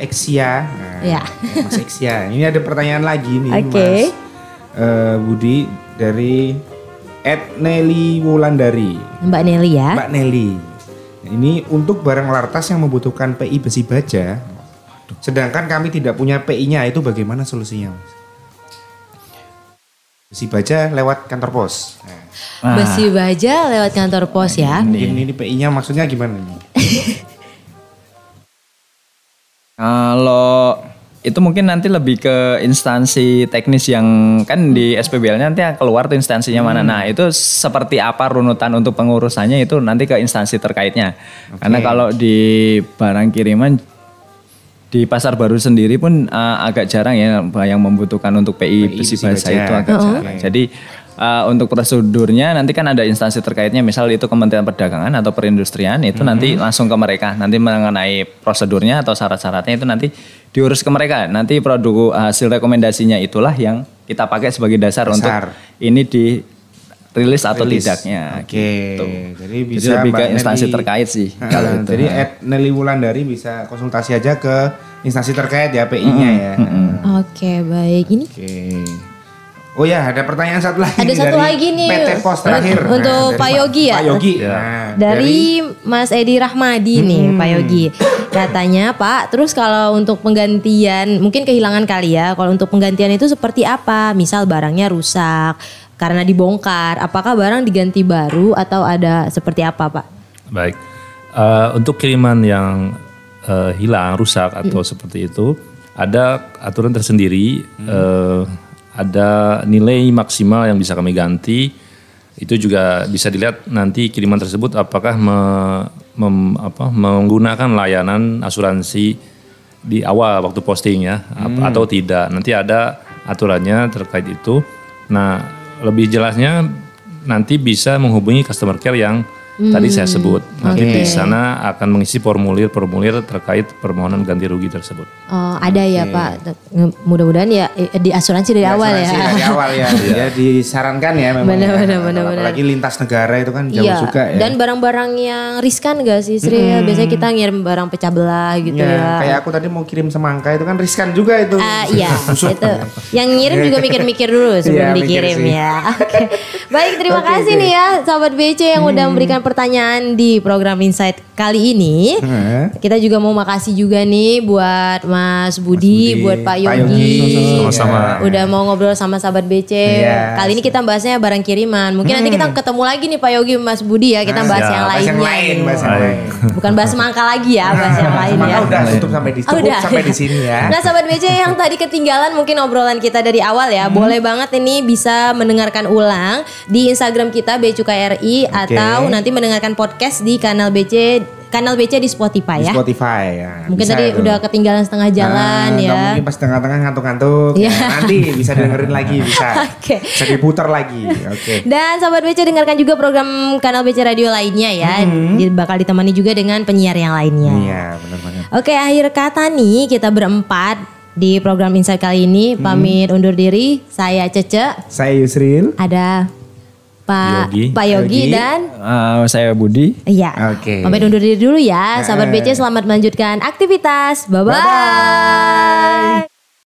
Eksia. Nah, Ya. Mas Eksia. Ini ada pertanyaan lagi nih Oke. Mas eh, Budi dari Ed Nelly Wulandari. Mbak Nelly ya. Mbak Nelly. Ini untuk barang lartas yang membutuhkan PI besi baja. Sedangkan kami tidak punya PI-nya, itu bagaimana solusinya, Mas? Besi baja lewat kantor pos. Nah, Ah. Besi baja lewat kantor pos ya. mungkin ini PI-nya maksudnya gimana nih? Kalau itu mungkin nanti lebih ke instansi teknis yang kan di SPBL-nya nanti keluar tuh instansinya mana. Nah, itu seperti apa runutan untuk pengurusannya itu nanti ke instansi terkaitnya. Karena kalau di barang kiriman di pasar baru sendiri pun eh, agak jarang ya yang membutuhkan untuk PI, PI besi baja baja. itu agak jarang. Jadi eh, untuk prosedurnya nanti kan ada instansi terkaitnya misal itu Kementerian Perdagangan atau Perindustrian itu nanti langsung ke mereka. Nanti mengenai prosedurnya atau syarat-syaratnya itu nanti diurus ke mereka. Nanti produk hasil rekomendasinya itulah yang kita pakai sebagai dasar, untuk Dasar. ini di rilis atau Rilis. tidaknya. Oke, gitu. jadi Jadi bisa lebih ke instansi Nelly- terkait sih. Kalau itu. Jadi Ed Nelly Wulandari bisa konsultasi aja ke instansi terkait ya PI-nya ya. Oke baik ini Oke. Oh ya, ada pertanyaan satu lagi. Ada satu dari lagi nih. PT Pos terakhir. Untuk dari Pak Yogi ya? Pak Yogi. Ya. Nah, dari Mas Edi Rahmadi nih Pak Yogi. Katanya Pak, terus kalau untuk penggantian mungkin kehilangan kali ya. Kalau untuk penggantian itu seperti apa? Misal barangnya rusak karena dibongkar, apakah barang diganti baru atau ada seperti apa Pak? Baik, Eh, untuk kiriman yang eh, hilang, rusak atau seperti itu, ada aturan tersendiri, eh, ada nilai maksimal yang bisa kami ganti. Itu juga bisa dilihat nanti kiriman tersebut apakah me- mem- apa, menggunakan layanan asuransi di awal waktu posting ya, ap- atau tidak. Nanti ada aturannya terkait itu. Nah, lebih jelasnya nanti bisa menghubungi customer care yang tadi saya sebut. Nanti di sana akan mengisi formulir-formulir terkait permohonan ganti rugi tersebut. Oh, ada ya Pak. Mudah-mudahan ya eh, di asuransi dari awal ya. Asuransi Dari awal ya. ya disarankan ya memang. Benar, ya. benar, benar, benar. Apalagi lintas negara itu kan jauh Iya, juga ya. dan barang-barang yang riskan gak sih Sri? ya? Biasanya kita ngirim barang pecah belah gitu Ya, ya. kayak aku tadi mau kirim semangka itu kan riskan juga itu. Ah iya, itu. Yang ngirim juga mikir-mikir dulu sebelum Iya, mikir dikirim sih. ya. Oke. Baik, terima Oke, kasih oke. nih ya sahabat BC yang udah memberikan pertanyaan di program Insight kali ini. Heeh. Kita juga mau makasih juga nih buat Mas Budi, Budi, buat Pak Pak Yogi. Sama-sama. Udah mau ngobrol sama sahabat BC. Iya. Kali ini kita bahasnya barang kiriman. Mungkin nanti kita ketemu lagi nih Pak Yogi, Mas Budi ya. Kita bahas Siap. yang Bahas lainnya. yang lain, bahas yang lain. Bukan bahas semangka lagi ya, bahas yang lain Semangka ya. udah tutup sampai di Oh, cukup udah. sampai di sini ya. Nah sahabat BC yang tadi ketinggalan mungkin obrolan kita dari awal ya. Hmm. Boleh banget ini bisa mendengarkan ulang di Instagram kita BCUKRI atau nanti mendengarkan podcast di kanal BC kanal BC di Spotify Di ya. Spotify ya. Mungkin Bisa tadi itu. udah ketinggalan setengah jalan Nah, ya. Mungkin pas tengah-tengah ngantuk-ngantuk. Iya. Ya, nanti bisa dengerin lagi bisa. Oke. Bisa diputar lagi. Oke. Dan sahabat BC dengarkan juga program kanal BC Radio lainnya ya. Jadi Bakal ditemani juga dengan penyiar yang lainnya. Hmm. Iya, benar banget. Oke, akhir kata nih kita berempat di program Insight kali ini Hmm. pamit undur diri. Saya Cece, Saya Yusril. ada Pak Yogi. Pak Yogi, Yogi. dan Eh, saya Budi. Iya. Oke. Pamit undur diri dulu ya. Sahabat BC selamat melanjutkan aktivitas. Bye-bye.